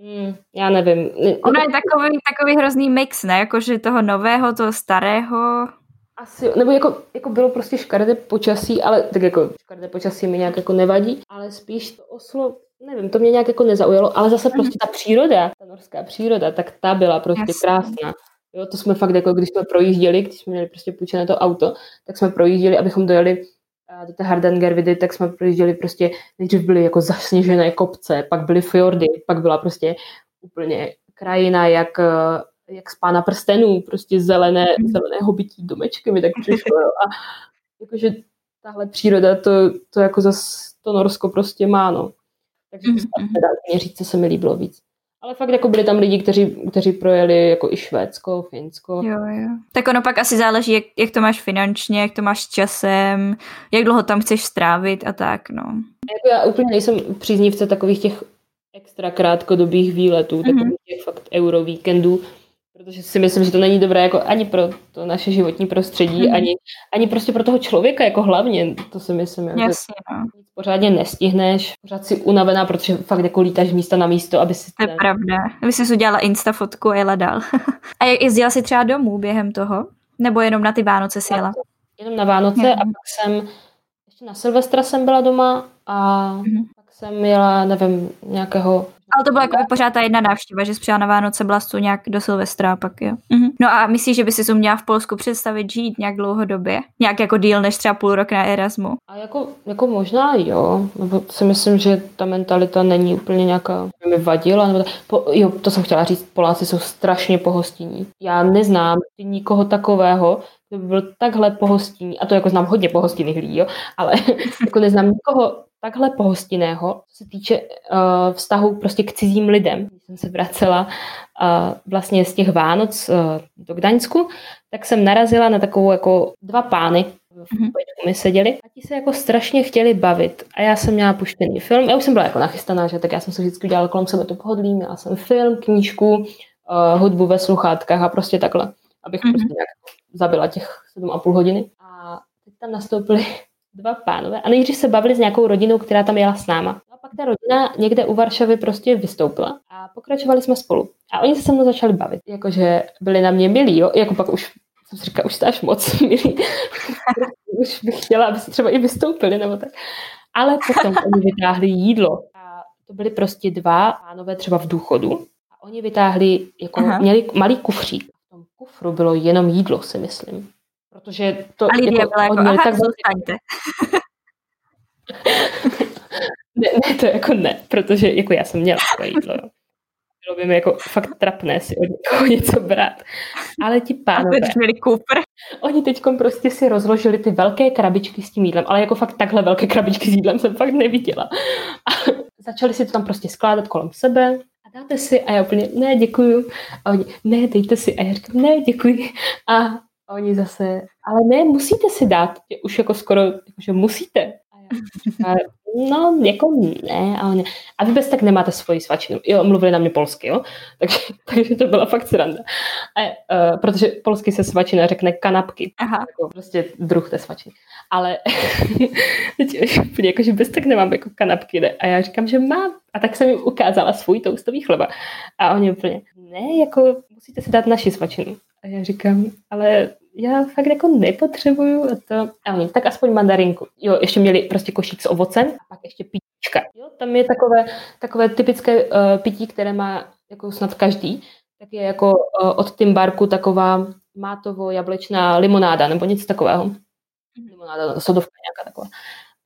Mm, já nevím. Ono je takový, takový hrozný mix, ne? Jakože toho nového, toho starého. Asi, nebo jako, jako bylo prostě škaredé počasí, ale tak jako škaredé počasí mi nějak jako nevadí, ale spíš to Oslo, nevím, to mě nějak jako nezaujalo, ale zase prostě ta příroda, ta norská příroda, tak ta byla prostě Jasně. krásná. Jo, to jsme fakt jako, když jsme projížděli, když jsme měli prostě půjčené to auto, tak jsme projížděli, abychom dojeli do té Hardangervidy, tak jsme projížděli prostě, nejdřív byly jako zasněžené kopce, pak byly fjordy, pak byla prostě úplně krajina jak, eh, jak z pána prstenů, prostě zelené, mhm. zelené hobití domečky mi tak přišlo. A jakože tahle příroda, to, to jako zas to Norsko prostě má, no. Takže mm-hmm. teda měříce se mi líbilo víc. Ale fakt jako byli tam lidi, kteří, kteří projeli jako i Švédsko, Finsko. Jo, jo. Tak ono pak asi záleží, jak, jak to máš finančně, jak to máš s časem, jak dlouho tam chceš strávit a tak, no. Jako já úplně nejsem příznivce takových těch extra krátkodobých výletů, mm-hmm. takových těch fakt euro víkendů, protože si myslím, že to není dobré jako ani pro to naše životní prostředí, mm-hmm. ani, ani prostě pro toho člověka jako hlavně, to si myslím. Jako Jasně, no. Pořádně nestihneš, pořád si unavená, protože fakt jako lítáš místa na místo, aby si... To je pravda. Aby jsi udělala insta fotku a jela dál. a jezdila jsi třeba domů během toho? Nebo jenom na ty Vánoce si jela? Jenom na Vánoce mm-hmm. a pak jsem, ještě na Silvestra jsem byla doma a mm-hmm. pak jsem jela, nevím, nějakého ale to byla jako pořád ta jedna návštěva, že přijela na Vánoce, byla tu nějak do Silvestra pak, jo. Mhm. No a myslíš, že by si uměla v Polsku představit žít nějak dlouhodobě? Nějak jako díl než třeba půl rok na Erasmu? A jako, jako možná jo, nebo si myslím, že ta mentalita není úplně nějaká, mi vadila, nebo po, jo, to jsem chtěla říct, Poláci jsou strašně pohostinní. Já neznám nikoho takového, kdo by byl takhle pohostinný, a to jako znám hodně pohostinných lidí, jo, ale jako neznám nikoho takhle pohostinného, co se týče uh, vztahu prostě k cizím lidem. Když jsem se vracela uh, vlastně z těch Vánoc uh, do Gdaňsku, tak jsem narazila na takovou jako dva pány, v mm-hmm. mi seděli a ti se jako strašně chtěli bavit. A já jsem měla puštěný film, já už jsem byla jako nachystaná, že tak já jsem se vždycky udělala kolem sebe to pohodlí, měla jsem film, knížku, uh, hudbu ve sluchátkách a prostě takhle, abych mm-hmm. prostě nějak zabila těch sedm a půl hodiny. A teď tam nastoupili dva pánové a nejdřív se bavili s nějakou rodinou, která tam jela s náma. No a pak ta rodina někde u Varšavy prostě vystoupila a pokračovali jsme spolu. A oni se se mnou začali bavit, jakože byli na mě milí, jo, jako pak už jsem si říkala, už jste až moc milí. už bych chtěla, aby se třeba i vystoupili, nebo tak. Ale potom oni vytáhli jídlo. A to byly prostě dva pánové třeba v důchodu. A oni vytáhli, jako Aha. měli malý kufřík. V tom kufru bylo jenom jídlo, si myslím. Protože to... A Lidia jako, jako, aha, tak zůstaňte. ne, ne, to jako ne, protože jako já jsem měla to jídlo. Bylo by mi jako fakt trapné si od někoho něco brát. Ale ti pánové... Měli Cooper. Oni teď prostě si rozložili ty velké krabičky s tím jídlem, ale jako fakt takhle velké krabičky s jídlem jsem fakt neviděla. A začali si to tam prostě skládat kolem sebe a dáte si a já úplně, ne, děkuju. A oni, ne, dejte si. A já říkám, ne, děkuji. A a oni zase, ale ne, musíte si dát, už jako skoro, že musíte. A já, no, jako ne, ale ne. A vy bez tak nemáte svoji svačinu. Jo, mluvili na mě polsky, jo. Takže, takže to byla fakt sranda. A, uh, protože polsky se svačina řekne kanapky. Aha. Jako prostě druh té svačiny. Ale teď úplně jako, že bez tak nemám jako kanapky, ne? A já říkám, že mám. A tak jsem jim ukázala svůj toustový chleba. A oni úplně, ne, jako musíte si dát naši svačinu. A já říkám, ale já fakt jako nepotřebuju to. A oni, tak aspoň mandarinku. Jo, ještě měli prostě košík s ovocem a pak ještě pitíčka. Jo, tam je takové, takové typické uh, pití, které má jako snad každý. Tak je jako uh, od Timbarku taková mátovo-jablečná limonáda nebo něco takového. Mhm. Limonáda, sodovka nějaká taková.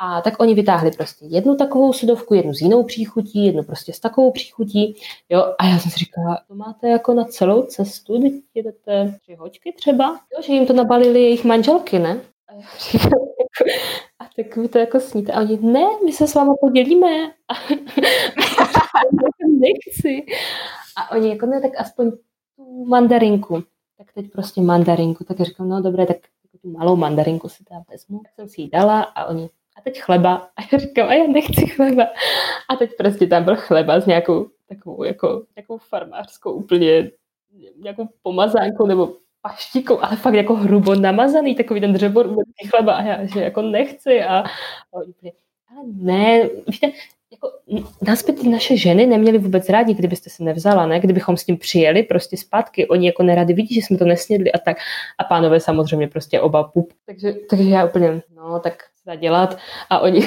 A tak oni vytáhli prostě jednu takovou sudovku, jednu s jinou příchutí, jednu prostě s takovou příchutí. Jo, a já jsem si říkala, to máte jako na celou cestu, když jedete tři hoďky třeba, jo, že jim to nabalili jejich manželky, ne? A já říkám, jako, a tak vy to jako sníte. A oni, ne, my se s váma podělíme. A, nechci. A oni jako, ne, tak aspoň tu mandarinku. Tak teď prostě mandarinku. Tak říkám, no dobré, tak tu malou mandarinku si tam vezmu. Tak jsem si ji dala a oni, teď chleba. A já říkám, a já nechci chleba. A teď prostě tam byl chleba s nějakou takovou, jako, nějakou farmářskou úplně nějakou pomazánkou nebo paštikou, ale fakt jako hrubo namazaný, takový ten dřebor chleba a já, že jako nechci a, a úplně, ale ne, víte, jako nás by ty naše ženy neměly vůbec rádi, kdybyste se nevzala, ne? Kdybychom s tím přijeli prostě zpátky. Oni jako neradi vidí, že jsme to nesnědli a tak. A pánové samozřejmě prostě oba pup. Takže, takže já úplně, no tak se dělat. A oni,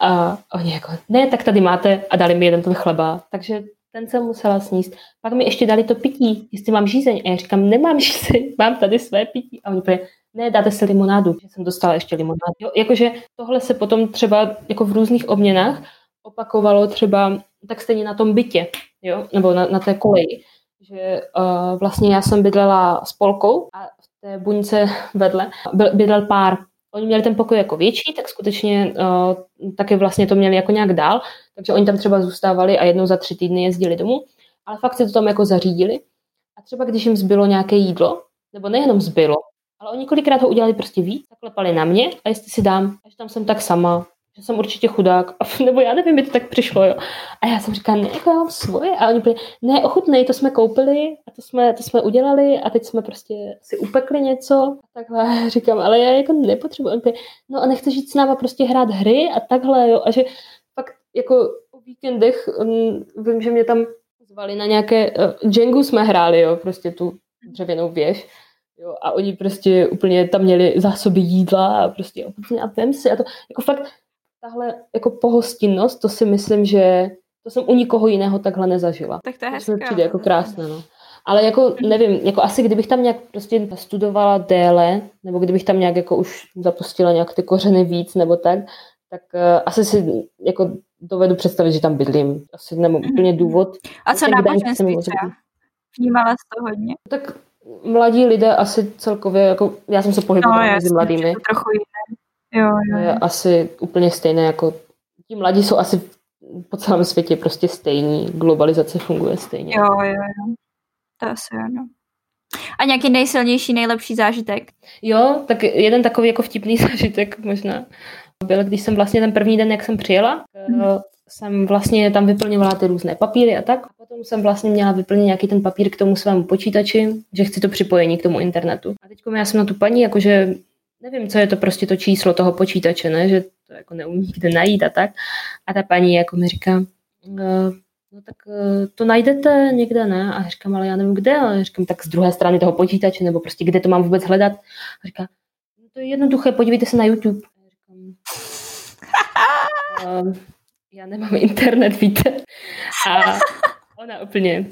a oni jako, ne, tak tady máte a dali mi jeden ten chleba. Takže ten jsem musela sníst. Pak mi ještě dali to pití, jestli mám žízeň. A já říkám, nemám žízeň, mám tady své pití. A oni úplně, ne, dáte si limonádu. Že jsem dostala ještě limonádu. Jo, jakože tohle se potom třeba jako v různých obměnách opakovalo třeba tak stejně na tom bytě, jo, nebo na, na té koleji, že uh, vlastně já jsem bydlela s Polkou a v té buňce vedle bydlel pár. Oni měli ten pokoj jako větší, tak skutečně uh, taky vlastně to měli jako nějak dál, takže oni tam třeba zůstávali a jednou za tři týdny jezdili domů, ale fakt se to tam jako zařídili. A třeba když jim zbylo nějaké jídlo, nebo nejenom zbylo, ale oni kolikrát ho udělali prostě víc, tak klepali na mě a jestli si dám, až tam jsem tak sama, že jsem určitě chudák, nebo já nevím, mi to tak přišlo, jo. A já jsem říkala, ne, jako já mám svoje. A oni byli, ne, ochutnej, to jsme koupili a to jsme, to jsme udělali a teď jsme prostě si upekli něco. A takhle říkám, ale já jako nepotřebuji. Oni byli, no a nechceš jít s náma prostě hrát hry a takhle, jo. A že fakt jako o víkendech um, vím, že mě tam zvali na nějaké, uh, Jengu jsme hráli, jo, prostě tu dřevěnou věž. Jo, a oni prostě úplně tam měli zásoby jídla a prostě a vem si a to jako fakt tahle jako pohostinnost, to si myslím, že to jsem u nikoho jiného takhle nezažila. Tak to je hezké. přijde jako krásné, no. Ale jako nevím, jako asi kdybych tam nějak prostě studovala déle, nebo kdybych tam nějak jako už zapustila nějak ty kořeny víc, nebo tak, tak uh, asi si jako dovedu představit, že tam bydlím. Asi nemám úplně důvod. A co náboženství třeba? Vnímala jsi to hodně? Tak mladí lidé asi celkově, jako já jsem se pohybovala no, mezi mladými. Trochu. Jo, jo. Je asi úplně stejné jako ti mladí jsou asi po celém světě prostě stejní. Globalizace funguje stejně. Jo, jo, jo. To asi ano. A nějaký nejsilnější, nejlepší zážitek? Jo, tak jeden takový jako vtipný zážitek možná byl, když jsem vlastně ten první den, jak jsem přijela, hmm. jsem vlastně tam vyplňovala ty různé papíry a tak. A potom jsem vlastně měla vyplnit nějaký ten papír k tomu svému počítači, že chci to připojení k tomu internetu. A teď já jsem na tu paní, jakože nevím, co je to prostě to číslo toho počítače, ne? že to jako neumí kde najít a tak. A ta paní jako mi říká, no, no tak eh, to najdete někde, ne? A říkám, ale já nevím kde. A říkám, tak z druhé strany toho počítače, nebo prostě kde to mám vůbec hledat. A říká, no to je jednoduché, podívejte se na YouTube. A říkám, ehm, já nemám internet, víte. A ona úplně,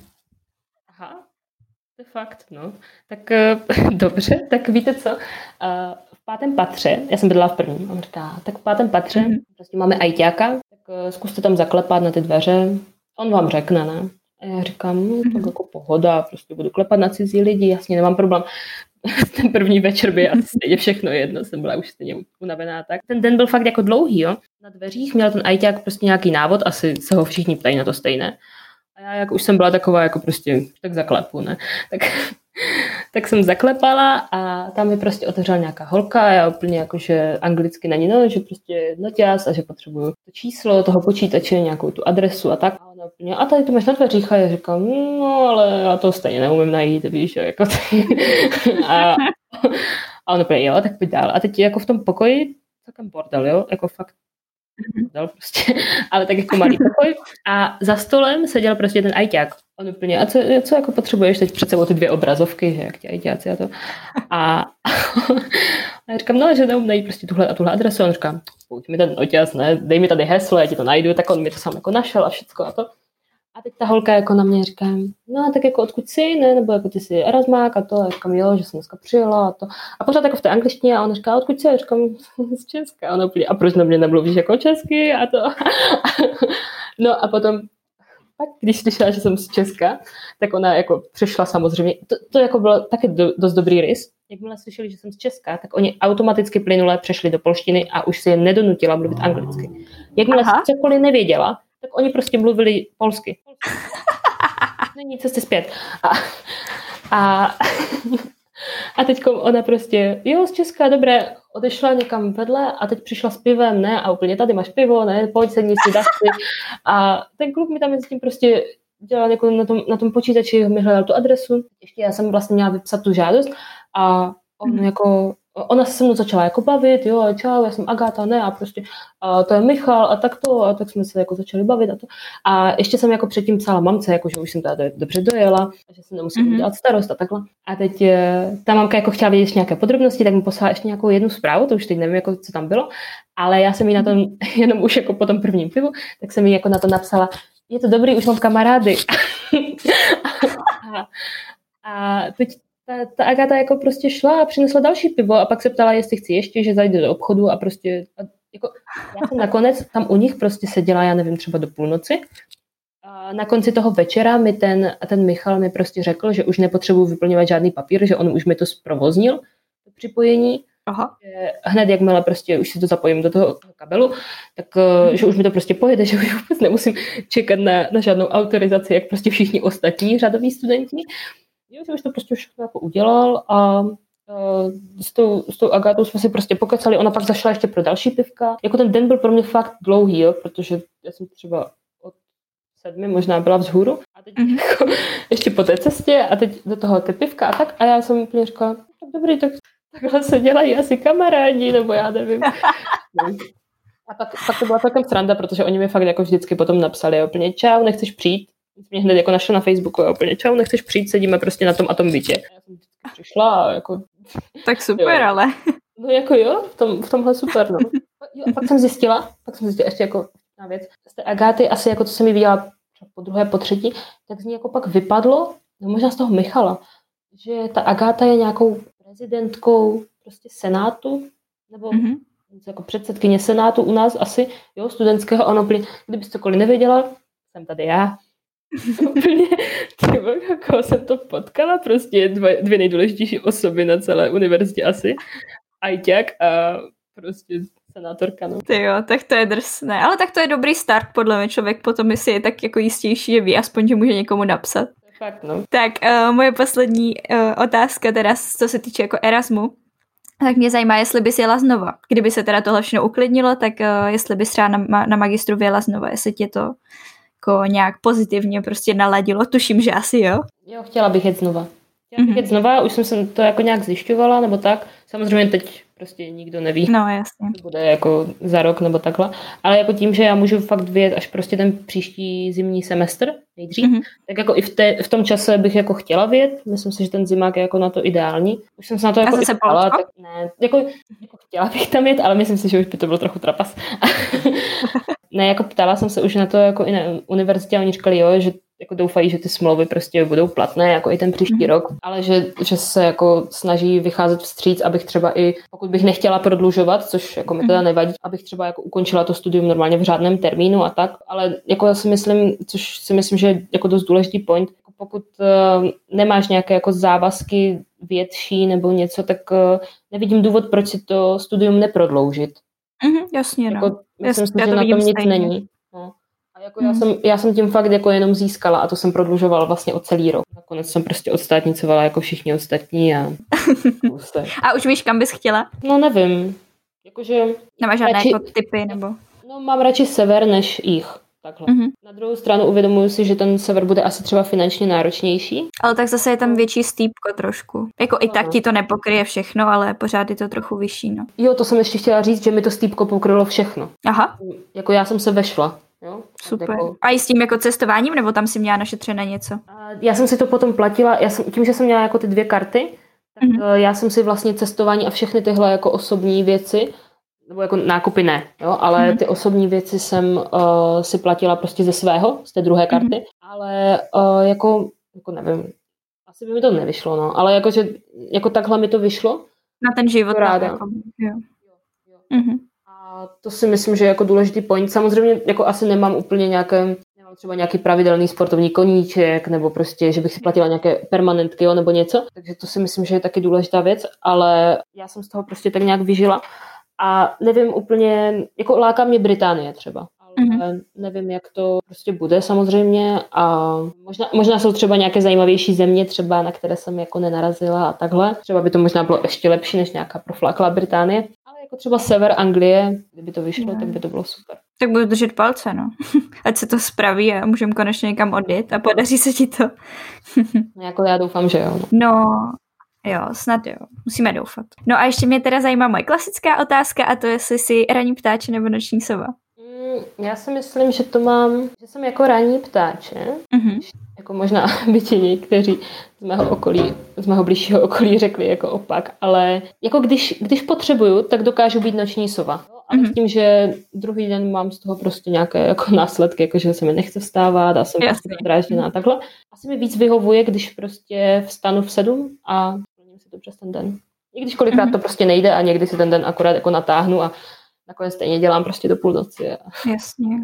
aha, to je fakt, no. Tak dobře, tak víte co, pátém patře, já jsem bydlela v prvním, on říká, tak v pátém patře mm-hmm. prostě máme ajťáka, tak uh, zkuste tam zaklepat na ty dveře, on vám řekne, ne? A já říkám, no, tak mhm. jako pohoda, prostě budu klepat na cizí lidi, jasně, nemám problém. ten první večer by asi stejně všechno jedno, jsem byla už stejně unavená. Tak ten den byl fakt jako dlouhý, jo. Na dveřích měl ten ajťák prostě nějaký návod, asi se ho všichni ptají na to stejné. A já, jak už jsem byla taková, jako prostě, tak zaklepu, ne? Tak tak jsem zaklepala a tam mi prostě otevřela nějaká holka a já úplně jakože anglicky není, no, že prostě noťas a že potřebuju to číslo toho počítače, nějakou tu adresu a tak. A ona úplně, a tady to máš na dveřích a já říkám, no, ale já to stejně neumím najít, víš, jako a, a on úplně, jo, tak pojď dál. A teď jako v tom pokoji, celkem bordel, jo, jako fakt dal prostě, ale tak jako malý pokoj. A za stolem seděl prostě ten ajťák. On úplně, a co, co jako potřebuješ teď před sebou ty dvě obrazovky, že jak ajťáci a to. A, a já říkám, no, že neumím najít prostě tuhle a tuhle adresu. A on říká, pojď mi ten oťaz, ne, dej mi tady heslo, já ti to najdu, tak on mi to sám jako našel a všechno a to. A teď ta holka jako na mě říká, no tak jako odkud jsi, ne, nebo jako ty jsi Erasmák a to, a říkám, jo, že jsem dneska přijela a to. A pořád jako v té angličtině a ona říká, odkud jsi, a říkám, z Česka. A ona úplně, a proč na mě nemluvíš jako česky a to. no a potom pak, když slyšela, že jsem z Česka, tak ona jako přišla samozřejmě, to, to jako bylo taky do, dost dobrý rys. Jakmile slyšeli, že jsem z Česka, tak oni automaticky plynule přešli do polštiny a už si je nedonutila mluvit anglicky. Jakmile Aha. cokoliv nevěděla, tak oni prostě mluvili polsky. Není cesty zpět. A, A, a teď ona prostě, jo, z Česka, dobré, odešla někam vedle a teď přišla s pivem, ne, a úplně tady máš pivo, ne, pojď sedni si, dáš si. A ten kluk mi tam mezi tím prostě dělal jako na tom, na tom počítači, mi hledal tu adresu. Ještě já jsem vlastně měla vypsat tu žádost a on mm. jako ona se se mnou začala jako bavit, jo, čau, já jsem Agáta, ne, a prostě a to je Michal a tak to, a tak jsme se jako začali bavit a to. A ještě jsem jako předtím psala mamce, jako že už jsem tady dobře dojela, a že se nemusím mm-hmm. dělat starost a takhle. A teď eh, ta mamka jako chtěla vědět ještě nějaké podrobnosti, tak mi poslala ještě nějakou jednu zprávu, to už teď nevím, jako, co tam bylo, ale já jsem jí na tom, jenom už jako po tom prvním pivu, tak jsem jí jako na to napsala, je to dobrý, už mám kamarády. a, a teď ta, ta Agata jako prostě šla a přinesla další pivo a pak se ptala, jestli chci ještě, že zajde do obchodu a prostě a jako, já jsem nakonec tam u nich prostě seděla, já nevím, třeba do půlnoci. A na konci toho večera mi ten, ten Michal mi prostě řekl, že už nepotřebuji vyplňovat žádný papír, že on už mi to zprovoznil, to připojení. Aha. Že hned jakmile prostě už si to zapojím do toho kabelu, tak eh, že už mi to prostě pojede, že už vůbec nemusím čekat na, na žádnou autorizaci, jak prostě všichni ostatní řadoví studenti. Jo, že už to prostě všechno jako udělal a Uh, s tou, s tou Agátou jsme si prostě pokecali, ona pak zašla ještě pro další pivka. Jako ten den byl pro mě fakt dlouhý, jo, protože já jsem třeba od sedmi možná byla vzhůru a teď mm-hmm. jako, ještě po té cestě a teď do toho ty pivka a tak a já jsem úplně říkala, tak dobrý, tak takhle se dělají asi kamarádi, nebo já nevím. a pak, pak to byla taková sranda, protože oni mi fakt jako vždycky potom napsali úplně čau, nechceš přijít? Mě hned jako našel na Facebooku a úplně čau, nechceš přijít, sedíme prostě na tom a tom bytě. Já jsem přišla a jako... Tak super, jo. ale. No jako jo, v, tom, v tomhle super, no. Jo, a pak jsem zjistila, pak jsem zjistila ještě jako na věc, z té Agáty asi jako to jsem mi viděla po druhé, po třetí, tak z ní jako pak vypadlo, no možná z toho Michala, že ta Agáta je nějakou prezidentkou prostě senátu, nebo mm-hmm. jako předsedkyně senátu u nás asi, jo, studentského, ono, kdybyste cokoliv nevěděla, jsem tady já, Úplně, tyvo, jako jsem to potkala, prostě dva, dvě nejdůležitější osoby na celé univerzitě asi. Ajťák a prostě senátorka, no. Ty jo, tak to je drsné. Ale tak to je dobrý start, podle mě člověk potom, jestli je tak jako jistější, že ví, aspoň, že může někomu napsat. Fakt, no. Tak uh, moje poslední uh, otázka teda, co se týče jako Erasmu, tak mě zajímá, jestli bys jela znova. Kdyby se teda tohle všechno uklidnilo, tak uh, jestli bys třeba na, na magistru vyjela znova, jestli tě to jako nějak pozitivně prostě naladilo. Tuším, že asi jo. Jo, chtěla bych jet znova. Chtěla bych mm-hmm. jet znova, už jsem to jako nějak zjišťovala, nebo tak. Samozřejmě teď prostě nikdo neví. No, jasně. To bude jako za rok nebo takhle. Ale jako tím, že já můžu fakt vyjet až prostě ten příští zimní semestr nejdřív, mm-hmm. tak jako i v, té, v tom čase bych jako chtěla vyjet. Myslím si, že ten zimák je jako na to ideální. Už jsem se na to jako se ptala, tak ne, jako, jako chtěla bych tam jet, ale myslím si, že už by to bylo trochu trapas. ne, jako ptala jsem se už na to jako i na univerzitě a oni říkali, jo, že jako doufají, že ty smlouvy prostě budou platné jako i ten příští mm. rok, ale že, že se jako snaží vycházet vstříc, abych třeba i, pokud bych nechtěla prodlužovat, což jako mi teda mhm. nevadí, abych třeba jako ukončila to studium normálně v řádném termínu a tak, ale jako já si myslím, což si myslím, že je jako dost důležitý point, jako pokud uh, nemáš nějaké jako závazky větší nebo něco, tak uh, nevidím důvod, proč si to studium neprodloužit. Mm, jasně, no. Jako, myslím si, že na tom nic není. No. Jako já, jsem, já jsem tím fakt jako jenom získala a to jsem prodlužovala vlastně o celý rok. Nakonec jsem prostě odstátnicovala jako všichni ostatní a A už víš, kam bys chtěla? No nevím. Jakože... Nemáš žádné radši, jako typy nebo... No mám radši sever než jich. Takhle. Mm-hmm. Na druhou stranu uvědomuji si, že ten sever bude asi třeba finančně náročnější. Ale tak zase je tam větší stýpko trošku. Jako i tak ti to nepokryje všechno, ale pořád je to trochu vyšší, no. Jo, to jsem ještě chtěla říct, že mi to stýpko pokrylo všechno. Aha. Jako já jsem se vešla. Jo? Super. Jako... A i s tím jako cestováním, nebo tam si měla našetřené něco? Já jsem si to potom platila, já jsem, tím, že jsem měla jako ty dvě karty, tak mm-hmm. já jsem si vlastně cestování a všechny tyhle jako osobní věci, nebo jako nákupy ne, jo, ale mm-hmm. ty osobní věci jsem uh, si platila prostě ze svého, z té druhé karty, mm-hmm. ale uh, jako, jako nevím, asi by mi to nevyšlo, no, ale jako, že, jako takhle mi to vyšlo. Na ten život. Ráda. Jako, jo. Jo, jo. Mm-hmm to si myslím, že je jako důležitý point. Samozřejmě jako asi nemám úplně nějaké, nemám třeba nějaký pravidelný sportovní koníček, nebo prostě, že bych si platila nějaké permanentky, jo, nebo něco. Takže to si myslím, že je taky důležitá věc, ale já jsem z toho prostě tak nějak vyžila. A nevím úplně, jako láká mě Británie třeba. Ale mm-hmm. nevím, jak to prostě bude samozřejmě a možná, možná jsou třeba nějaké zajímavější země, třeba na které jsem jako nenarazila a takhle. Třeba by to možná bylo ještě lepší než nějaká profláklá Británie, jako třeba sever Anglie, kdyby to vyšlo, no. tak by to bylo super. Tak budu držet palce, no. Ať se to spraví a můžeme konečně někam odjet a podaří se ti to. no, jako já doufám, že jo. No. no, Jo, snad jo. Musíme doufat. No a ještě mě teda zajímá moje klasická otázka a to je, jestli jsi ranní ptáče nebo noční sova. Mm, já si myslím, že to mám, že jsem jako ranní ptáče. Mm-hmm. Jako možná by ti někteří z mého okolí, z mého blížšího okolí řekli jako opak, ale jako když, když potřebuju, tak dokážu být noční sova. Ale mm-hmm. s tím, že druhý den mám z toho prostě nějaké jako následky, jako že se mi nechce vstávat a jsem prostě drážděná a takhle. Asi mi víc vyhovuje, když prostě vstanu v sedm a si to přes ten den. I když kolikrát mm-hmm. to prostě nejde a někdy si ten den akorát jako natáhnu a nakonec stejně dělám prostě do půlnoci. A... Jasně.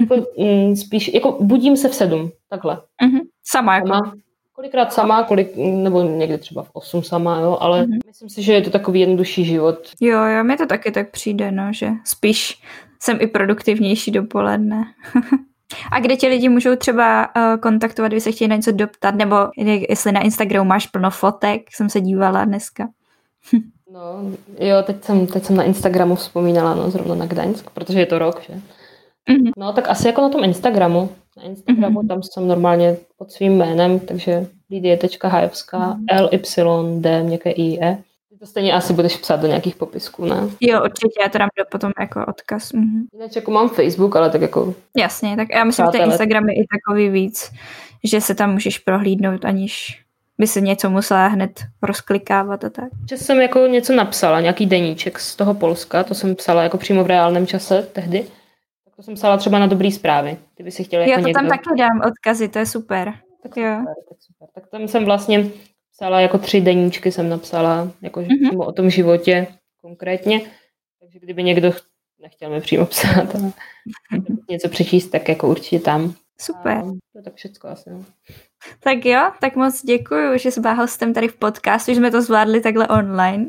jako, mm, spíš, jako budím se v sedm, takhle. Mm-hmm. Sama jako. Sama. Kolikrát sama, kolik, nebo někdy třeba v osm sama, jo, ale mm-hmm. myslím si, že je to takový jednodušší život. Jo, jo, mi to taky tak přijde, no, že spíš jsem i produktivnější dopoledne. A kde ti lidi můžou třeba uh, kontaktovat, když se chtějí na něco doptat, nebo jestli na Instagramu máš plno fotek, jsem se dívala dneska. no, jo, teď jsem, teď jsem na Instagramu vzpomínala, no, zrovna na Gdaňsk, protože je to rok, že? Mm-hmm. No, tak asi jako na tom Instagramu. Na Instagramu mm-hmm. tam jsem normálně pod svým jménem, takže lidie.hajovská, mm-hmm. L, Y, D, měkké I, E. Ty to stejně asi budeš psát do nějakých popisků, ne? Jo, určitě, já to dám do potom jako odkaz. Mhm. Jinak jako mám Facebook, ale tak jako... Jasně, tak já myslím, že ten Instagram je i takový víc, že se tam můžeš prohlídnout, aniž by se něco musela hned rozklikávat a tak. Že jsem jako něco napsala, nějaký deníček z toho Polska, to jsem psala jako přímo v reálném čase tehdy. Tak to jsem psala třeba na dobrý zprávy, kdyby si chtěla jako Já to někdo... tam taky dám odkazy, to je super. Tak jo. super, tak super. Tak tam jsem vlastně psala jako tři deníčky jsem napsala, jako mm-hmm. o tom životě konkrétně. Takže kdyby někdo nechtěl mi přímo psát a něco přečíst, tak jako určitě tam. Super. A to tak všechno asi. No. Tak jo, tak moc děkuji, že jsi byl hostem tady v podcastu, že jsme to zvládli takhle online.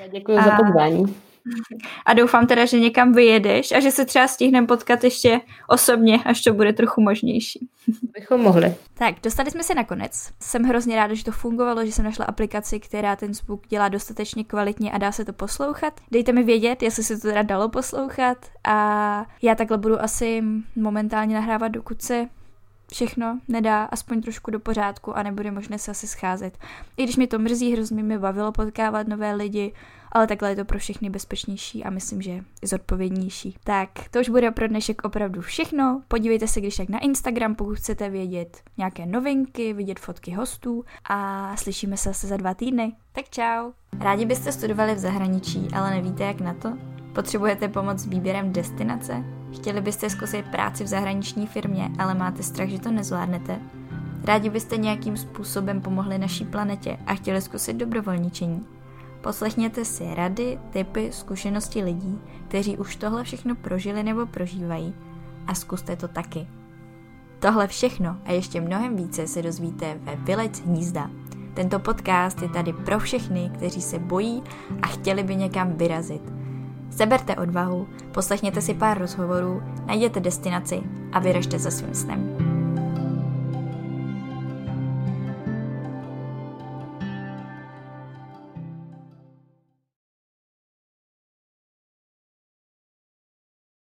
Já děkuji a... za pozvání. A doufám teda, že někam vyjedeš a že se třeba stihneme potkat ještě osobně, až to bude trochu možnější. Bychom mohli. Tak, dostali jsme se nakonec. Jsem hrozně ráda, že to fungovalo, že jsem našla aplikaci, která ten zvuk dělá dostatečně kvalitně a dá se to poslouchat. Dejte mi vědět, jestli se to teda dalo poslouchat a já takhle budu asi momentálně nahrávat, dokud se všechno nedá aspoň trošku do pořádku a nebude možné se asi scházet. I když mi to mrzí, hrozně mi bavilo potkávat nové lidi, ale takhle je to pro všechny bezpečnější a myslím, že i zodpovědnější. Tak, to už bude pro dnešek opravdu všechno. Podívejte se když tak na Instagram, pokud chcete vědět nějaké novinky, vidět fotky hostů a slyšíme se zase za dva týdny. Tak čau! Rádi byste studovali v zahraničí, ale nevíte jak na to? Potřebujete pomoc s výběrem destinace? Chtěli byste zkusit práci v zahraniční firmě, ale máte strach, že to nezvládnete? Rádi byste nějakým způsobem pomohli naší planetě a chtěli zkusit dobrovolničení? Poslechněte si rady, typy, zkušenosti lidí, kteří už tohle všechno prožili nebo prožívají a zkuste to taky. Tohle všechno a ještě mnohem více se dozvíte ve Vylec hnízda. Tento podcast je tady pro všechny, kteří se bojí a chtěli by někam vyrazit. Seberte odvahu, poslechněte si pár rozhovorů, najděte destinaci a vyražte za svým snem.